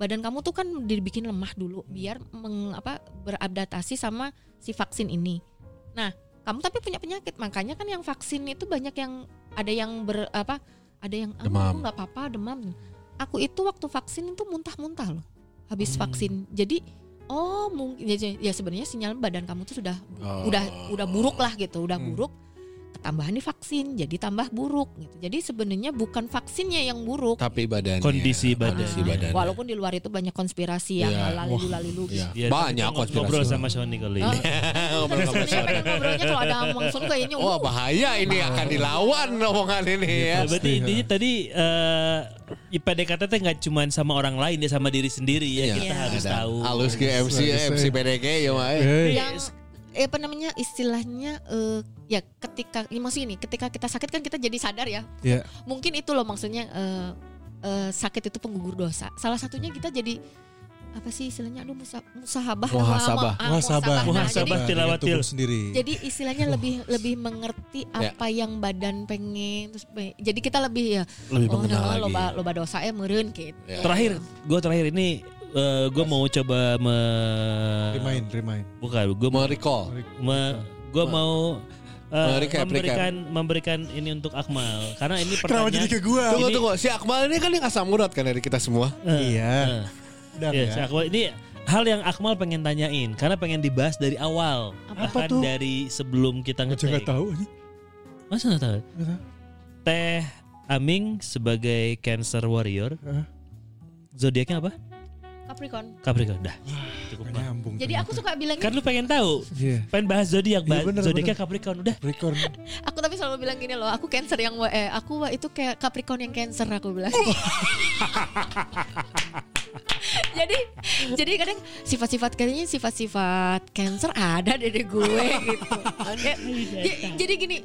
Speaker 5: badan kamu tuh kan dibikin lemah dulu biar meng, apa beradaptasi sama si vaksin ini nah kamu tapi punya penyakit makanya kan yang vaksin itu banyak yang ada yang ber apa ada yang "Ah,
Speaker 3: Demam.
Speaker 5: aku nggak apa-apa demam aku itu waktu vaksin itu muntah-muntah loh habis
Speaker 2: Hmm.
Speaker 5: vaksin jadi oh mungkin ya, ya sebenarnya sinyal badan kamu tuh sudah
Speaker 3: Oh.
Speaker 5: udah udah buruk lah gitu udah
Speaker 4: Hmm.
Speaker 5: buruk ketambahan nih vaksin jadi tambah buruk gitu jadi sebenarnya bukan vaksinnya yang buruk
Speaker 3: tapi badannya
Speaker 2: Kondisi badan.
Speaker 3: kondisi
Speaker 5: Ah,
Speaker 3: badannya.
Speaker 5: walaupun di luar itu banyak konspirasi yang
Speaker 3: Iya.
Speaker 5: lalilu lalilu
Speaker 3: Iya.
Speaker 2: Ya,
Speaker 3: Banyak konspirasi.
Speaker 2: Ngobrol sama Sony kali
Speaker 5: Oh.
Speaker 2: ini.
Speaker 3: Ngobrol sama
Speaker 5: ngobrolnya kalau ada langsung kayaknya
Speaker 3: Wah
Speaker 5: uh,
Speaker 3: bahaya ini akan dilawan omongan ini ya.
Speaker 2: Nah, berarti intinya tadi eh PDKT teh nggak cuma sama orang lain ya sama diri sendiri ya
Speaker 3: Iya.
Speaker 2: kita
Speaker 5: Iya.
Speaker 2: harus tahu.
Speaker 3: Halus ke MC MC BDG ya.
Speaker 4: Hey.
Speaker 5: yang eh apa namanya istilahnya eh, ya ketika ya maksud ini ketika kita sakit kan kita jadi sadar ya
Speaker 4: Ya.
Speaker 5: mungkin itu loh maksudnya eh, eh, sakit itu penggugur dosa salah satunya kita jadi apa sih istilahnya aduh musa, musahabah
Speaker 3: Muhasabah.
Speaker 5: Ah,
Speaker 4: Muhasabah.
Speaker 5: Nah,
Speaker 2: Muhasabah
Speaker 5: jadi,
Speaker 2: tilawatil.
Speaker 4: tubuh sendiri.
Speaker 5: jadi istilahnya lebih lebih mengerti
Speaker 3: Ya.
Speaker 5: apa yang badan pengen terus jadi kita lebih ya
Speaker 3: Lebih
Speaker 5: oh
Speaker 3: mengenal
Speaker 5: nah,
Speaker 3: lagi.
Speaker 5: loba loba dosa ya meureun gitu
Speaker 3: Ya.
Speaker 2: Terakhir, gue terakhir ini gue mau coba me
Speaker 4: Remind, remind.
Speaker 2: bukan gue mau
Speaker 3: Merecall.
Speaker 2: me, gue mau eh,
Speaker 3: Recap,
Speaker 2: memberikan memberikan ini untuk Akmal karena ini
Speaker 4: Kenapa jadi
Speaker 2: pertanyaan
Speaker 4: ke gua?
Speaker 3: Tunggu
Speaker 2: Ini-
Speaker 3: tunggu si Akmal ini kan yang asam urat kan dari kita semua.
Speaker 2: Eh,
Speaker 4: Iya.
Speaker 2: eh.
Speaker 4: Udah
Speaker 2: Iya,
Speaker 4: ya.
Speaker 2: si Akmal ini hal yang Akmal pengen tanyain karena pengen dibahas dari awal
Speaker 5: Apa
Speaker 2: bahkan
Speaker 4: tuh?
Speaker 2: dari sebelum kita ngetek.
Speaker 4: tahu.
Speaker 2: Masa nggak tahu? Teh Aming sebagai cancer warrior,
Speaker 4: Hah?
Speaker 2: zodiaknya apa?
Speaker 5: Capricorn.
Speaker 2: Capricorn. Dah. Cukup
Speaker 4: Gak
Speaker 2: lah.
Speaker 4: nyambung.
Speaker 5: Jadi aku suka bilang
Speaker 2: Kan lu pengen tahu.
Speaker 4: Iya.
Speaker 2: Pengen bahas zodiak,
Speaker 4: Iya,
Speaker 2: bahas
Speaker 4: bener,
Speaker 2: zodiaknya. Capricorn. Udah.
Speaker 4: Capricorn.
Speaker 5: aku tapi selalu bilang gini loh, aku Cancer yang eh aku itu kayak Capricorn yang Cancer aku bilang. jadi jadi kadang sifat-sifat katanya sifat-sifat Cancer ada dari gue gitu. Kayak- j- jadi gini,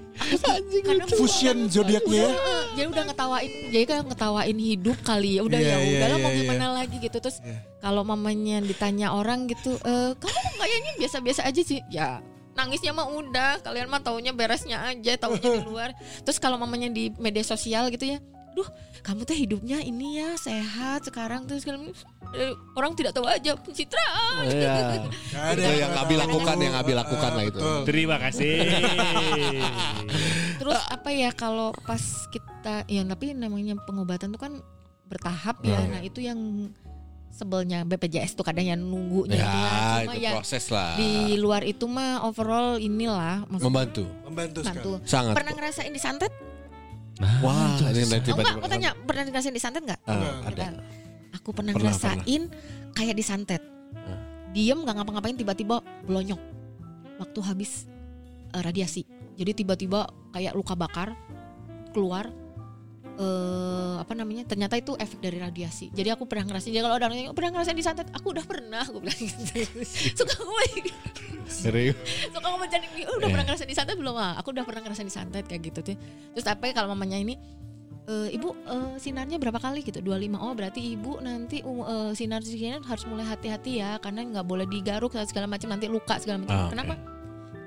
Speaker 5: kadang
Speaker 4: Fusion zodiaknya ya.
Speaker 5: Jadi udah ngetawain jadi kan ngetawain hidup kali ya. Udah
Speaker 4: Iya,
Speaker 5: ya
Speaker 4: iya,
Speaker 5: udahlah mau
Speaker 4: iya,
Speaker 5: gimana lagi gitu. Terus
Speaker 4: Iya.
Speaker 5: kalau mamanya ditanya orang gitu eh kamu kayaknya biasa-biasa aja sih? Ya nangisnya mah udah kalian mah taunya beresnya aja taunya di luar. Terus kalau mamanya di media sosial gitu ya duh kamu tuh hidupnya ini ya sehat sekarang terus kalau eh, orang tidak tahu aja pencitraan
Speaker 3: Iya.
Speaker 4: Gak ada
Speaker 3: Itu yang Abi lakukan, yang Abi lakukan lah itu.
Speaker 4: Betul.
Speaker 2: Terima kasih.
Speaker 5: Terus apa ya kalau pas kita ya tapi namanya pengobatan tuh kan bertahap ya.
Speaker 3: Hmm.
Speaker 5: Nah, itu yang sebelnya BPJS tuh kadang yang nunggunya
Speaker 3: Ya,
Speaker 5: itu ya. Cuma
Speaker 3: itu
Speaker 5: ya
Speaker 3: proses lah.
Speaker 5: di luar itu mah overall inilah
Speaker 3: Membantu.
Speaker 4: Membantu.
Speaker 3: Sangat.
Speaker 5: Pernah ngerasain disantet?
Speaker 2: Nah,
Speaker 3: Wah, ini nanti
Speaker 5: Oh, enggak, aku tanya, pernah ngerasain disantet enggak?
Speaker 3: Ah, ada.
Speaker 5: Aku pernah,
Speaker 3: Pernah,
Speaker 5: ngerasain kayak disantet.
Speaker 3: Ah.
Speaker 5: Diem nggak ngapa-ngapain tiba-tiba belonyok waktu habis eh, radiasi. Jadi tiba-tiba kayak luka bakar keluar eh apa namanya? Ternyata itu efek dari radiasi. Jadi aku pernah ngerasain. Jadi kalau orang nanya, pernah ngerasain disantet, aku udah pernah. Aku bilang gitu. Suka ngomong
Speaker 3: Serius.
Speaker 5: suka ngomong jadi oh, udah
Speaker 3: Iya.
Speaker 5: pernah ngerasain disantet belum ah aku udah pernah ngerasain disantet kayak gitu tuh terus apa ya kalau mamanya ini "Eh, ibu eh, sinarnya berapa kali gitu 25 oh berarti ibu nanti um, eh, sinar sinar harus mulai hati-hati ya karena nggak boleh digaruk segala macam nanti luka segala macam
Speaker 3: oke.
Speaker 5: kenapa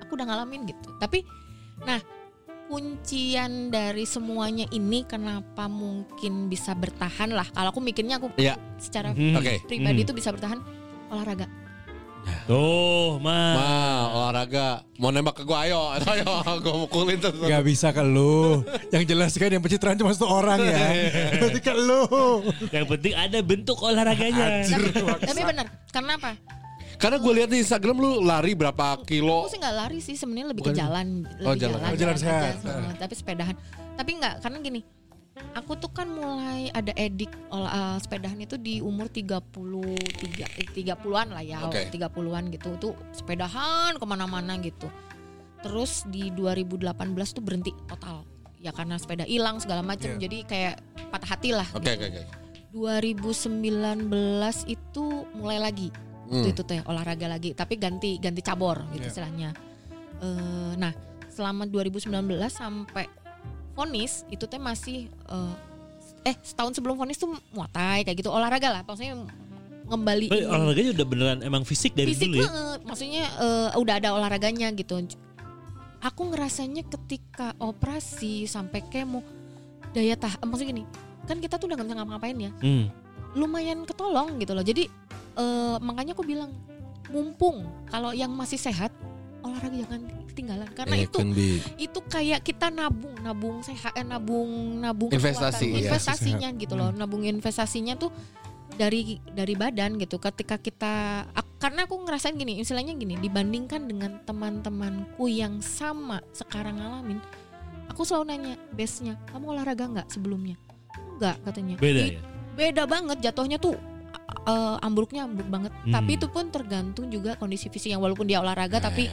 Speaker 5: aku udah ngalamin gitu tapi nah kuncian dari semuanya ini kenapa mungkin bisa bertahan lah kalau aku mikirnya aku
Speaker 3: Iya.
Speaker 5: secara
Speaker 2: Hmm.
Speaker 3: Oke.
Speaker 5: pribadi
Speaker 2: Hmm.
Speaker 5: itu bisa bertahan olahraga
Speaker 2: Tuh, mah.
Speaker 3: Ma, olahraga. Mau nembak ke gua ayo. Ayo, gua mukulin tuh.
Speaker 4: Gak bisa ke lu Yang jelas kan yang pencitraan cuma satu orang ya Berarti ke lu
Speaker 2: Yang penting ada bentuk olahraganya.
Speaker 5: tapi benar karena apa
Speaker 3: Karena gue lihat di Instagram lu lari berapa kilo.
Speaker 5: Aku sih nggak lari sih sebenarnya lebih
Speaker 3: Bukan.
Speaker 5: ke jalan,
Speaker 3: Oh,
Speaker 5: lebih
Speaker 3: jalan.
Speaker 5: jalan,
Speaker 4: Oh, jalan sehat.
Speaker 5: Heeh, tapi sepedahan. Tapi nggak karena gini. Aku tuh kan mulai ada edik olah uh, sepedahan itu di umur 33 eh, 30-an lah ya,
Speaker 3: Oke.
Speaker 5: 30-an gitu. Tuh sepedahan ke mana-mana gitu. Terus di 2018 tuh berhenti total. Ya karena sepeda hilang segala macam.
Speaker 4: Iya.
Speaker 5: Jadi kayak patah hati lah.
Speaker 3: Oke,
Speaker 5: gitu.
Speaker 3: oke, oke.
Speaker 5: 2019 itu mulai lagi
Speaker 3: Hmm.
Speaker 5: itu, tuh ya, olahraga lagi tapi ganti ganti cabor gitu
Speaker 4: Iya.
Speaker 5: istilahnya Eh, nah selama 2019 sampai vonis itu teh masih eh, eh setahun sebelum vonis tuh muatai kayak gitu olahraga lah maksudnya ngembali
Speaker 2: olahraganya udah beneran emang fisik dari
Speaker 5: fisik
Speaker 2: dulu ya.
Speaker 5: maksudnya eh, udah ada olahraganya gitu aku ngerasanya ketika operasi sampai kemo daya tahan maksudnya gini kan kita tuh udah gak bisa ngapa-ngapain ya
Speaker 2: Hmm.
Speaker 5: Lumayan ketolong gitu loh. Jadi eh, makanya aku bilang mumpung kalau yang masih sehat olahraga jangan ketinggalan karena
Speaker 3: Eh,
Speaker 5: itu
Speaker 3: be.
Speaker 5: itu kayak kita nabung nabung sehat eh, nabung nabung
Speaker 3: Investasi,
Speaker 5: kekuatan.
Speaker 3: iya.
Speaker 5: investasinya gitu loh nabung investasinya tuh dari dari badan gitu ketika kita karena aku ngerasain gini istilahnya gini dibandingkan dengan teman-temanku yang sama sekarang ngalamin aku selalu nanya base nya kamu olahraga nggak sebelumnya enggak katanya
Speaker 2: Beda
Speaker 5: "Ih,
Speaker 2: ya.
Speaker 5: Beda banget jatuhnya tuh uh, ambruknya ambruk banget.
Speaker 2: Hmm.
Speaker 5: tapi itu pun tergantung juga kondisi fisik yang walaupun dia olahraga tapi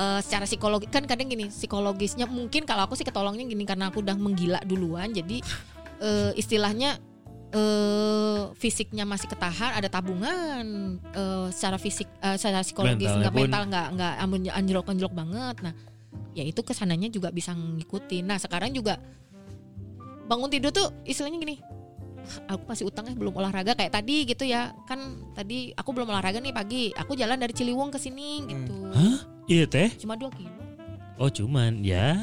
Speaker 5: uh, secara psikologi kan kadang gini psikologisnya mungkin kalau aku sih ketolongnya gini karena aku udah menggila duluan jadi uh, istilahnya uh, fisiknya masih ketahan ada tabungan uh, secara fisik uh, secara psikologis nggak mental nggak nggak anjlok anjlok banget. Nah ya itu ke sananya juga bisa ngikutin. Nah sekarang juga bangun tidur tuh istilahnya gini aku masih utang eh belum olahraga kayak tadi gitu ya. Kan tadi aku belum olahraga nih pagi. Aku jalan dari Ciliwung ke sini gitu.
Speaker 2: Hah? Iya teh.
Speaker 5: cuma 2 kilo.
Speaker 2: Oh cuman ya.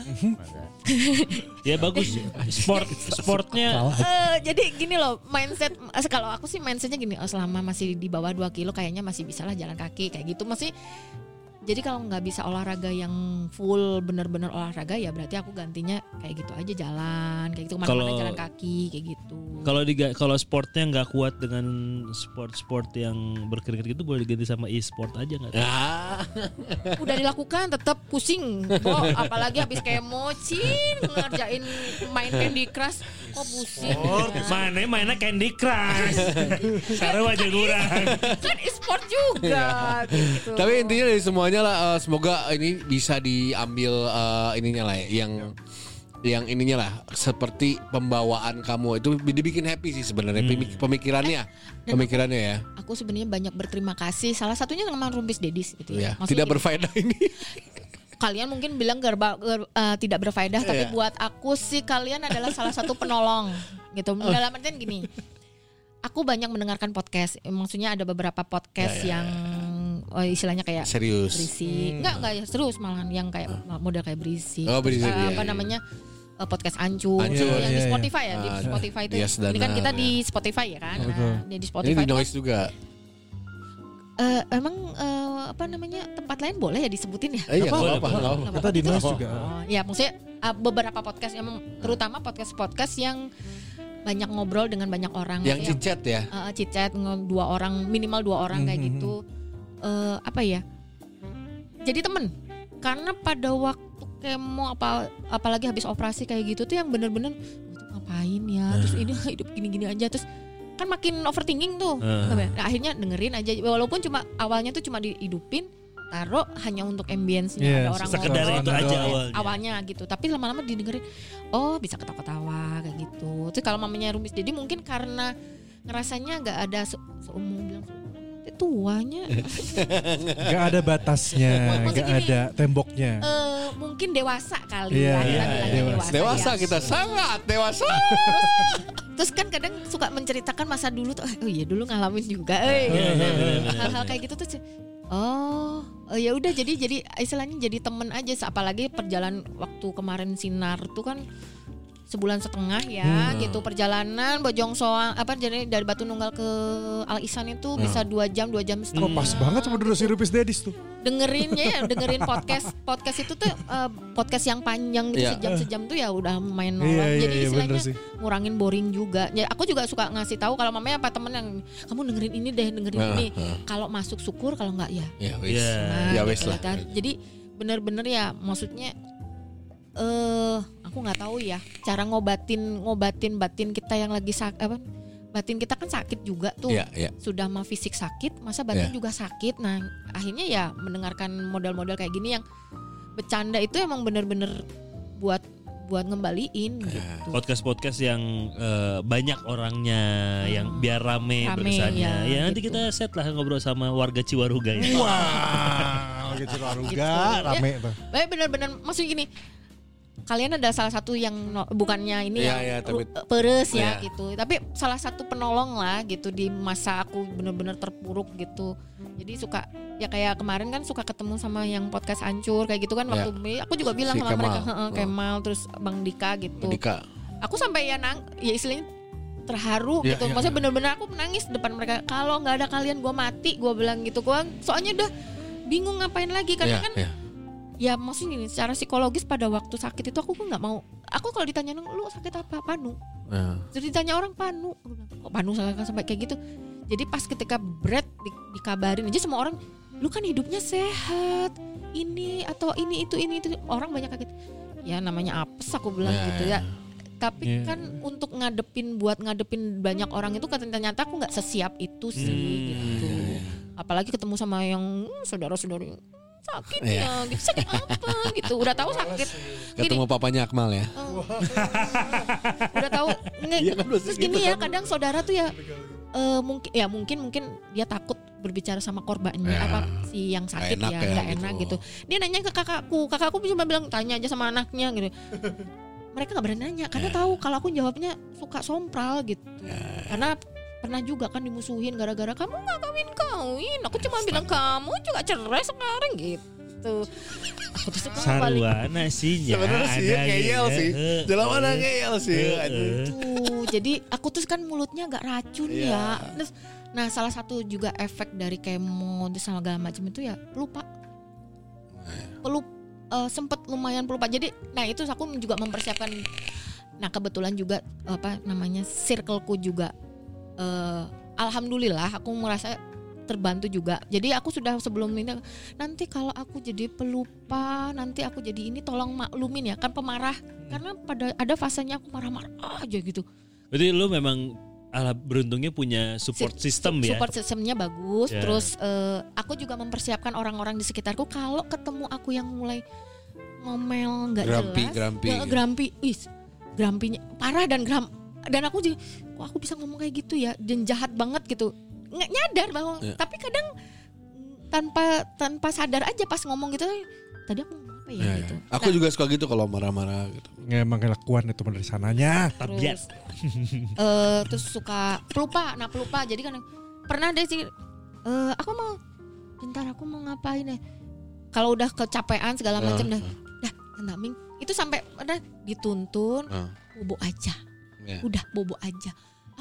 Speaker 2: ya bagus. Sport sportnya.
Speaker 5: Eh, jadi gini loh mindset eh, kalau aku sih mindsetnya gini oh, selama masih di bawah 2 kilo kayaknya masih bisa lah jalan kaki kayak gitu. Masih jadi kalau nggak bisa olahraga yang full bener-bener olahraga ya berarti aku gantinya kayak gitu aja jalan kayak gitu ke mana-mana
Speaker 2: Kalau-
Speaker 5: jalan kaki kayak gitu
Speaker 2: Kalau di kalau sportnya nggak kuat dengan sport-sport yang berkeringat gitu boleh diganti sama e-sport aja nggak?
Speaker 3: Ah,
Speaker 5: udah dilakukan tetap pusing Bo, apalagi habis kemo cin ngerjain main Candy Crush kok pusing ya.
Speaker 2: Mana mainnya Candy Crush. Sekarang wajah kurang.
Speaker 5: kan e-sport juga gitu.
Speaker 3: Tapi intinya dari semuanya lah eh, semoga ini bisa diambil eh, ininya lah ya, yang yang ininya lah seperti pembawaan kamu itu dibikin happy sih sebenarnya Pemik- pemikirannya
Speaker 5: dan
Speaker 3: pemikirannya ya.
Speaker 5: aku sebenarnya banyak berterima kasih salah satunya sama Rumpis Dedis gitu
Speaker 3: Ya,
Speaker 5: ya
Speaker 3: tidak berfaedah ini.
Speaker 5: kalian mungkin bilang gerba, ger- eh, tidak berfaedah tapi
Speaker 3: Iya.
Speaker 5: buat aku sih kalian adalah salah satu penolong gitu
Speaker 3: Oh.
Speaker 5: dalam artian gini aku banyak mendengarkan podcast Eh, maksudnya ada beberapa podcast
Speaker 3: Ya, ya,
Speaker 5: yang oh, istilahnya kayak
Speaker 3: Serius.
Speaker 5: berisi enggak enggak ya serius malahan yang kayak model kayak berisi
Speaker 3: Oh, berisi,
Speaker 5: Eh,
Speaker 3: iya,
Speaker 5: apa
Speaker 3: iya.
Speaker 5: namanya eh, podcast ancur,
Speaker 3: Ancur,
Speaker 5: yang di
Speaker 4: iya, iya.
Speaker 5: Spotify ya di
Speaker 3: Ah,
Speaker 5: Spotify itu
Speaker 3: Yes,
Speaker 5: ini kan kita
Speaker 3: ya.
Speaker 5: di Spotify ya kan nah, di
Speaker 3: Ini
Speaker 5: Spotify
Speaker 3: di
Speaker 5: itu kan,
Speaker 3: noise juga.
Speaker 5: eh, emang eh, apa namanya tempat lain boleh ya disebutin ya
Speaker 3: Eh, iya,
Speaker 4: Apa?
Speaker 3: nggak nggak apa-apa.
Speaker 4: Kita di noise juga.
Speaker 5: Oh, ya maksudnya uh, beberapa podcast yang terutama podcast-podcast yang banyak ngobrol dengan banyak orang
Speaker 3: Yang
Speaker 5: Maksudnya,
Speaker 3: cicat ya.
Speaker 5: uh, nge- dua orang minimal dua orang kayak
Speaker 4: Mhm.
Speaker 5: gitu Eh, apa ya jadi temen. Karena pada waktu kemo apa apalagi habis operasi kayak gitu tuh yang bener-bener "Gua tuh ngapain ya? Terus ini hidup gini-gini aja. Terus kan makin overthinking tuh.
Speaker 2: Eh.
Speaker 5: Nah, akhirnya dengerin aja. Walaupun cuma awalnya tuh cuma dihidupin taruh hanya untuk ambience-nya.
Speaker 4: Iya,
Speaker 5: ada orang
Speaker 2: Sekedar
Speaker 5: ngobrol,
Speaker 2: itu aja awalnya.
Speaker 5: awalnya gitu. Tapi lama-lama didengerin oh bisa ketawa-ketawa kayak gitu. Terus kalau mamanya Rumis jadi mungkin karena ngerasanya nggak ada se seumur bilang "Eh, tuanya
Speaker 4: Gak ada batasnya,
Speaker 5: Maksudnya
Speaker 4: gak
Speaker 5: gini,
Speaker 4: ada temboknya.
Speaker 5: eh, mungkin dewasa kali
Speaker 4: Iya,
Speaker 5: ya kita
Speaker 2: iya,
Speaker 5: bilangnya
Speaker 4: dewasa.
Speaker 3: Dewasa
Speaker 5: ya.
Speaker 3: kita sangat dewasa.
Speaker 5: terus kan kadang suka menceritakan masa dulu tuh oh iya dulu ngalamin juga eh
Speaker 2: Iya, iya, iya, iya.
Speaker 5: hal-hal kayak gitu tuh oh oh ya udah jadi jadi istilahnya jadi temen aja apalagi perjalanan waktu kemarin sinar tuh kan sebulan setengah ya gitu perjalanan Bojong Soang apa jadi dari Batu Nunggal ke Al Ihsan itu bisa dua jam dua jam
Speaker 4: Oh,
Speaker 5: setengah
Speaker 4: pas banget sama dulu si Rupis Dedis tuh.
Speaker 5: dengerin ya dengerin podcast podcast itu tuh eh, podcast yang panjang gitu
Speaker 3: Iya.
Speaker 5: sejam sejam tuh ya udah main nolong
Speaker 4: iya,
Speaker 5: jadi
Speaker 4: iya,
Speaker 5: istilahnya
Speaker 4: sih.
Speaker 5: ngurangin boring juga ya aku juga suka ngasih tahu kalau mamanya apa temen yang kamu dengerin ini deh dengerin
Speaker 3: Nah,
Speaker 5: ini
Speaker 3: nah.
Speaker 5: kalau masuk syukur kalau nggak ya
Speaker 3: Ya wis.
Speaker 2: Iya.
Speaker 5: Nah,
Speaker 3: Ya
Speaker 5: gitu
Speaker 3: wes lah.
Speaker 5: kan. jadi bener-bener ya maksudnya eh aku nggak tahu ya cara ngobatin ngobatin batin kita yang lagi sak apa batin kita kan sakit juga tuh
Speaker 3: Iya, iya.
Speaker 5: sudah mah fisik sakit masa batin
Speaker 3: Iya.
Speaker 5: juga sakit nah akhirnya ya mendengarkan model-model kayak gini yang bercanda itu emang bener-bener buat buat ngembaliin
Speaker 3: Iya.
Speaker 5: gitu
Speaker 2: podcast-podcast yang eh, banyak orangnya yang biar rame,
Speaker 5: Rame, ya,
Speaker 2: Ya, nanti
Speaker 5: gitu.
Speaker 2: kita set lah ngobrol sama warga Ciwaruga ya.
Speaker 4: Wah, gitu Aruga,
Speaker 5: Gitu.
Speaker 4: rame tuh.
Speaker 5: Eh bener-bener maksudnya gini kalian ada salah satu yang no- bukannya ini
Speaker 3: Iya,
Speaker 5: yang
Speaker 3: iya, tapi-
Speaker 5: peres ya
Speaker 3: Iya.
Speaker 5: gitu tapi salah satu penolong lah gitu di masa aku bener-bener terpuruk gitu jadi suka ya kayak kemarin kan suka ketemu sama yang podcast hancur kayak gitu kan
Speaker 3: Iya.
Speaker 5: waktu aku juga bilang
Speaker 3: Si
Speaker 5: sama
Speaker 3: Kemal.
Speaker 5: mereka "Heeh,
Speaker 3: Oh.
Speaker 5: Kemal terus Bang Dika gitu
Speaker 3: Dika.
Speaker 5: aku sampai ya nang ya istilahnya terharu
Speaker 3: Iya,
Speaker 5: gitu
Speaker 3: iya,
Speaker 5: maksudnya
Speaker 3: iya.
Speaker 5: bener-bener aku menangis depan mereka kalau nggak ada kalian gue mati gue bilang gitu gua soalnya udah bingung ngapain lagi karena
Speaker 3: Iya,
Speaker 5: kan
Speaker 3: iya.
Speaker 5: Ya maksudnya gini secara psikologis pada waktu sakit itu aku nggak mau. Aku kalau ditanya "Nung, lu sakit apa? Panu.
Speaker 3: Nah,
Speaker 5: jadi ditanya orang panu. Kok panu sampai, sampai kayak gitu. Jadi pas ketika berat di, dikabarin aja semua orang lu kan hidupnya sehat. Ini atau ini itu ini itu. Orang banyak kaget. Ya namanya apes aku bilang
Speaker 3: Ya,
Speaker 5: gitu
Speaker 3: ya.
Speaker 5: ya. Tapi
Speaker 4: Iya.
Speaker 5: kan untuk ngadepin buat ngadepin banyak orang itu kan ternyata aku nggak sesiap itu sih
Speaker 2: Hmm.
Speaker 5: gitu. apalagi ketemu sama yang hmm, saudara-saudara sakit
Speaker 3: Iya.
Speaker 5: ya gitu sakit apa gitu udah tahu sakit
Speaker 3: ketemu papanya Akmal ya.
Speaker 5: Oh. udah tahu nge-
Speaker 3: Iya kan,
Speaker 5: terus
Speaker 3: gitu
Speaker 5: gini ya
Speaker 3: kan.
Speaker 5: kadang saudara tuh ya eh, mungkin ya mungkin mungkin dia takut berbicara sama korbannya
Speaker 3: Ya.
Speaker 5: apa si yang sakit
Speaker 3: enak
Speaker 5: ya
Speaker 3: ya
Speaker 5: nggak
Speaker 3: gitu.
Speaker 5: enak gitu dia nanya ke kakakku kakakku cuma bilang tanya aja sama anaknya gitu mereka nggak berani nanya karena
Speaker 3: Ya.
Speaker 5: tahu kalau aku jawabnya suka sompral gitu karena pernah juga kan dimusuhin gara-gara kamu nggak kawin kawin aku cuma bilang kamu juga cerai sekarang gitu aku tuh suka balik
Speaker 2: Sarwana sih ya.
Speaker 3: Sebenarnya sih
Speaker 2: ada
Speaker 3: ngeyel sih. Jalan mana ngeyel sih. Aduh.
Speaker 5: Jadi aku tuh kan mulutnya agak racun
Speaker 3: Iya.
Speaker 5: ya. Terus, nah salah satu juga efek dari kemo dan segala macam itu ya lupa. pelup eh, sempet lumayan pelupa. Jadi nah itu aku juga mempersiapkan nah kebetulan juga apa namanya circleku juga eh, alhamdulillah aku merasa terbantu juga. Jadi aku sudah sebelum ini nanti kalau aku jadi pelupa, nanti aku jadi ini tolong maklumin ya kan pemarah. Karena pada ada fasenya aku marah-marah aja gitu.
Speaker 2: Berarti lu memang ala beruntungnya punya support
Speaker 5: Si-
Speaker 2: system ya.
Speaker 5: Support sistemnya bagus.
Speaker 2: Ya.
Speaker 5: Terus eh, aku juga mempersiapkan orang-orang di sekitarku kalau ketemu aku yang mulai ngomel nggak jelas,
Speaker 3: grumpy
Speaker 5: ya,
Speaker 3: gitu.
Speaker 5: grumpy, Is, grumpy parah dan gram dan aku jadi kok aku bisa ngomong kayak gitu ya dan jahat banget gitu nggak nyadar bahwa
Speaker 3: Ya.
Speaker 5: tapi kadang tanpa tanpa sadar aja pas ngomong gitu tadi aku ngomong apa ya,
Speaker 3: Ya, ya.
Speaker 5: gitu
Speaker 3: Aku juga suka gitu kalau marah-marah gitu.
Speaker 4: Ya, emang kelakuan itu dari sananya.
Speaker 2: Tabiat.
Speaker 5: terus eh terus suka pelupa nah pelupa jadi kan pernah deh sih eh aku mau bentar aku mau ngapain ya kalau udah kecapean segala macam
Speaker 3: Ah,
Speaker 5: dah dah Tante Aming itu sampai udah dituntun
Speaker 3: Ah.
Speaker 5: bobo aja
Speaker 3: Ya.
Speaker 5: udah bobo aja.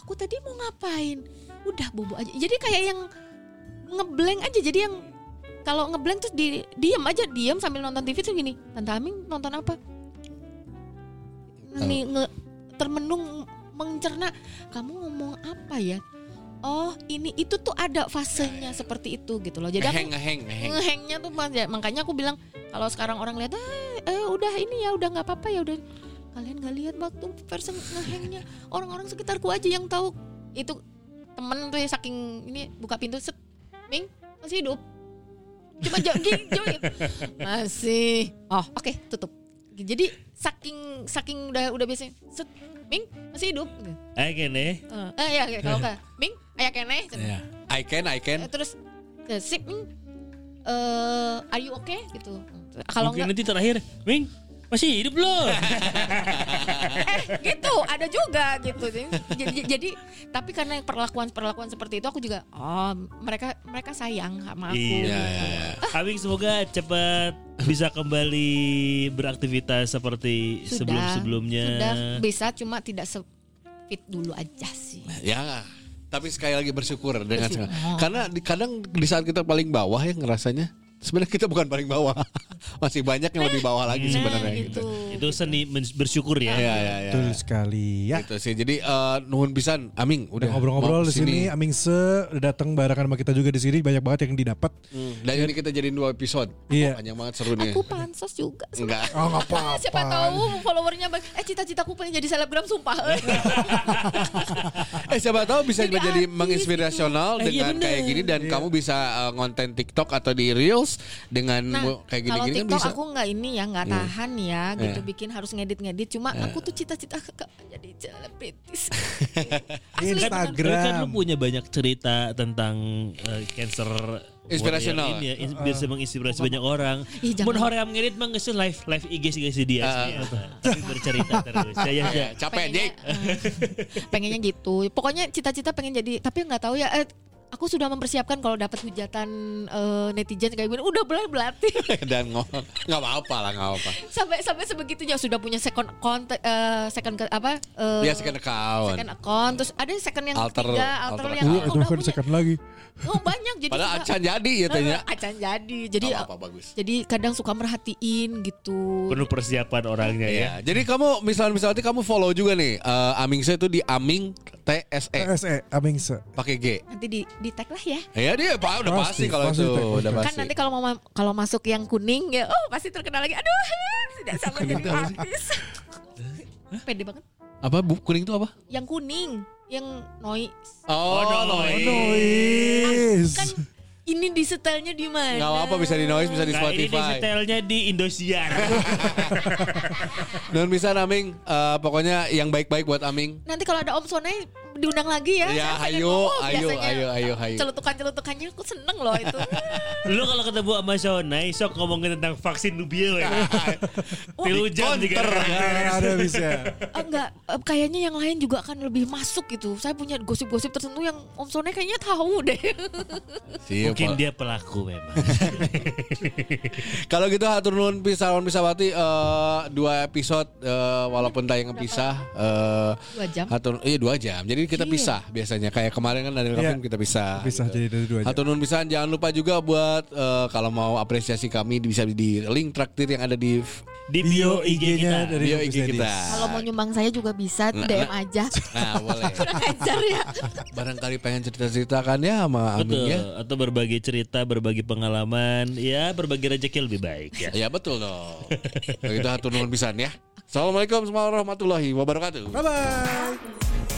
Speaker 5: Aku tadi mau ngapain? Udah bobo aja. Jadi kayak yang ngeblank aja. Jadi yang kalau ngeblank terus di diam aja. Diam sambil nonton TV tuh gini. Tante Aming nonton apa? Nih nge, termenung mencerna. Kamu ngomong apa ya? Oh ini itu tuh ada fasenya seperti itu gitu loh. Jadi aku
Speaker 3: Ngeheng, ngeheng, ngeheng.
Speaker 5: ngehengnya tuh ya, makanya aku bilang kalau sekarang orang lihat eh, eh udah ini ya udah nggak apa-apa ya udah kalian nggak lihat waktu versi ngehengnya. Orang-orang sekitarku aja yang tahu. Itu temen tuh ya saking ini buka pintu set. Ming masih hidup? Coba jauh jauh masih. Oh oke tutup. Jadi saking saking udah udah biasa set. Ming masih hidup? Gitu.
Speaker 2: Eh kene.
Speaker 5: Eh, eh ya kalau enggak Ming ayah kene.
Speaker 3: Ya. I can, I can.
Speaker 5: Eh, terus sip Ming. Eh are you okay? Gitu. Kalau
Speaker 2: Mungkin
Speaker 5: enggak
Speaker 2: nanti terakhir, Ming masih hidup loh.
Speaker 5: eh gitu ada juga gitu jadi, jadi, tapi karena perlakuan perlakuan seperti itu aku juga oh mereka mereka sayang sama aku
Speaker 2: Iya.
Speaker 3: Ya, ya, ya.
Speaker 2: Aming semoga cepat bisa kembali beraktivitas seperti sebelum-sebelumnya.
Speaker 5: sudah bisa cuma tidak fit dulu aja sih
Speaker 3: Ya, tapi sekali lagi bersyukur dengan
Speaker 5: Bersyukur.
Speaker 3: karena di, kadang di saat kita paling bawah ya ngerasanya sebenarnya kita bukan paling bawah. Masih banyak yang lebih bawah lagi
Speaker 5: nah
Speaker 3: sebenarnya
Speaker 5: gitu
Speaker 3: gitu.
Speaker 2: Itu seni bersyukur ya.
Speaker 3: Ya, ya, ya.
Speaker 4: Betul sekali ya.
Speaker 3: Gitu sih. Jadi eh, nuhun pisan Aming
Speaker 4: Udah
Speaker 3: udah
Speaker 4: ngobrol-ngobrol di sini, Aming Se udah datang barengan sama kita juga di sini banyak banget yang didapat.
Speaker 3: Hmm, Dan ini kita jadiin dua episode.
Speaker 4: Iya.
Speaker 3: Panjang banget seru nih.
Speaker 5: aku pansos juga
Speaker 3: Enggak.
Speaker 4: Oh apa-apa.
Speaker 5: siapa tahu followernya eh cita-citaku pengen jadi selebgram sumpah
Speaker 3: Eh siapa tahu bisa
Speaker 5: Jadi
Speaker 3: menjadi
Speaker 5: artis
Speaker 3: menginspirasional
Speaker 2: gitu. Eh, iya
Speaker 3: dengan
Speaker 2: bener.
Speaker 3: kayak gini dan kamu bisa eh, ngonten TikTok atau di Reels dengan
Speaker 5: Nah,
Speaker 3: kayak
Speaker 5: kalau
Speaker 3: gini-gini kan
Speaker 5: TikTok
Speaker 3: bisa.
Speaker 5: aku nggak ini ya, nggak
Speaker 3: Iya.
Speaker 5: tahan ya, gitu
Speaker 3: Iya.
Speaker 5: bikin harus ngedit-ngedit. Cuma aku tuh cita-cita ke jadi selebritis.
Speaker 4: Iya,
Speaker 5: Asli,
Speaker 4: Instagram.
Speaker 2: Kan lu punya banyak cerita tentang eh, cancer
Speaker 3: Inspirasional.
Speaker 2: ini ya, bisa menginspirasi banyak orang.
Speaker 5: Jangan.
Speaker 2: Mun hoream ngedit mah geus live live IG sih guys dia.
Speaker 3: Ah.
Speaker 2: Tapi bercerita terus. Ya ya ya.
Speaker 3: Ya, capek
Speaker 5: pengennya, eh, pengennya gitu. Pokoknya cita-cita pengen jadi, tapi nggak tahu ya. Eh, aku sudah mempersiapkan kalau dapat hujatan eh, netizen kayak gini, udah belar berlatih
Speaker 3: dan ngo- nggak apa-apa lah nggak apa.
Speaker 5: sampai sampai sebegitunya sudah punya second account, eh, second ke, apa? eh,
Speaker 3: Ya second account.
Speaker 5: second account, terus ada second yang
Speaker 3: Alter-
Speaker 5: ketiga, alter,
Speaker 3: alter
Speaker 5: yang oh,
Speaker 4: itu
Speaker 5: udah
Speaker 4: kan
Speaker 5: punya.
Speaker 4: second lagi.
Speaker 5: Oh banyak jadi
Speaker 3: Padahal
Speaker 5: suka-
Speaker 3: acan jadi ya tanya.
Speaker 5: Eh, acan jadi. Jadi
Speaker 3: Nggak apa-apa bagus.
Speaker 5: jadi kadang suka merhatiin gitu.
Speaker 2: Penuh persiapan orangnya ya.
Speaker 3: Ya, jadi kamu misalnya misalnya kamu follow juga nih eh, Aming saya itu di Aming TSE
Speaker 4: TSE Aming Se.
Speaker 3: pakai G.
Speaker 5: Nanti di di tag lah ya.
Speaker 3: Ya dia pak udah pasti,
Speaker 4: Pasti,
Speaker 3: kalau
Speaker 4: pasti
Speaker 3: itu
Speaker 4: tag,
Speaker 3: udah pasti.
Speaker 5: Kan nanti kalau mau ma- kalau masuk yang kuning ya, oh pasti terkenal lagi. Aduh, tidak sabar jadi artis. Pede banget.
Speaker 3: apa bu kuning itu apa?
Speaker 5: Yang kuning, yang noise.
Speaker 3: Oh,
Speaker 2: Oh,
Speaker 3: noise.
Speaker 4: Noise.
Speaker 5: Kan ini di setelnya di mana?
Speaker 3: Nggak apa-apa bisa di noise bisa di
Speaker 2: Nah, ini
Speaker 3: Spotify.
Speaker 2: detailnya di Indosiar.
Speaker 3: Dan bisa Aming eh, pokoknya yang baik-baik buat Aming.
Speaker 5: Nanti kalau ada Om Sone diundang lagi ya.
Speaker 3: Ya,
Speaker 5: pengen
Speaker 3: ayo, ayo, ayo, ayo, ayo.
Speaker 5: Celutukan-celutukannya aku seneng loh itu.
Speaker 2: Lu kalau ketemu sama Shonai sok ngomongin tentang vaksin nubio ya. Tilu jam juga.
Speaker 4: Nggak ada bisa.
Speaker 5: Eh, enggak, eh, kayaknya yang lain juga akan lebih masuk gitu. Saya punya gosip-gosip tertentu yang Om Sone kayaknya tahu deh.
Speaker 2: Mungkin dia pelaku memang.
Speaker 3: Kalau gitu hatur nuhun pisawan pisawati eh, dua episode eh, walaupun tayang pisah eh
Speaker 5: Dua jam.
Speaker 3: hatur iya dua jam. Jadi Jadi kita pisah biasanya. Kayak kemarin kan dari
Speaker 4: Iya.
Speaker 3: Kavim kita pisah.
Speaker 4: Bisa
Speaker 3: gitu.
Speaker 4: jadi dari dua aja.
Speaker 3: Hatur nuhun pisan jangan lupa juga buat eh, kalau mau apresiasi kami bisa di link traktir yang ada di
Speaker 2: Di bio IG kita.
Speaker 4: dari
Speaker 3: bio IG kita.
Speaker 5: Kalau mau nyumbang saya juga bisa
Speaker 3: Nah,
Speaker 5: DM
Speaker 3: nah.
Speaker 5: aja.
Speaker 3: Nah, boleh.
Speaker 5: Ajar ya.
Speaker 3: Barangkali pengen cerita-ceritakan ya sama Amin
Speaker 2: Betul.
Speaker 3: ya.
Speaker 2: Atau berbagi cerita, berbagi pengalaman, ya berbagi rezeki lebih baik ya.
Speaker 3: Ya betul dong. Begitu hatur nuhun pisan ya. Assalamualaikum warahmatullahi wabarakatuh.
Speaker 4: Bye bye.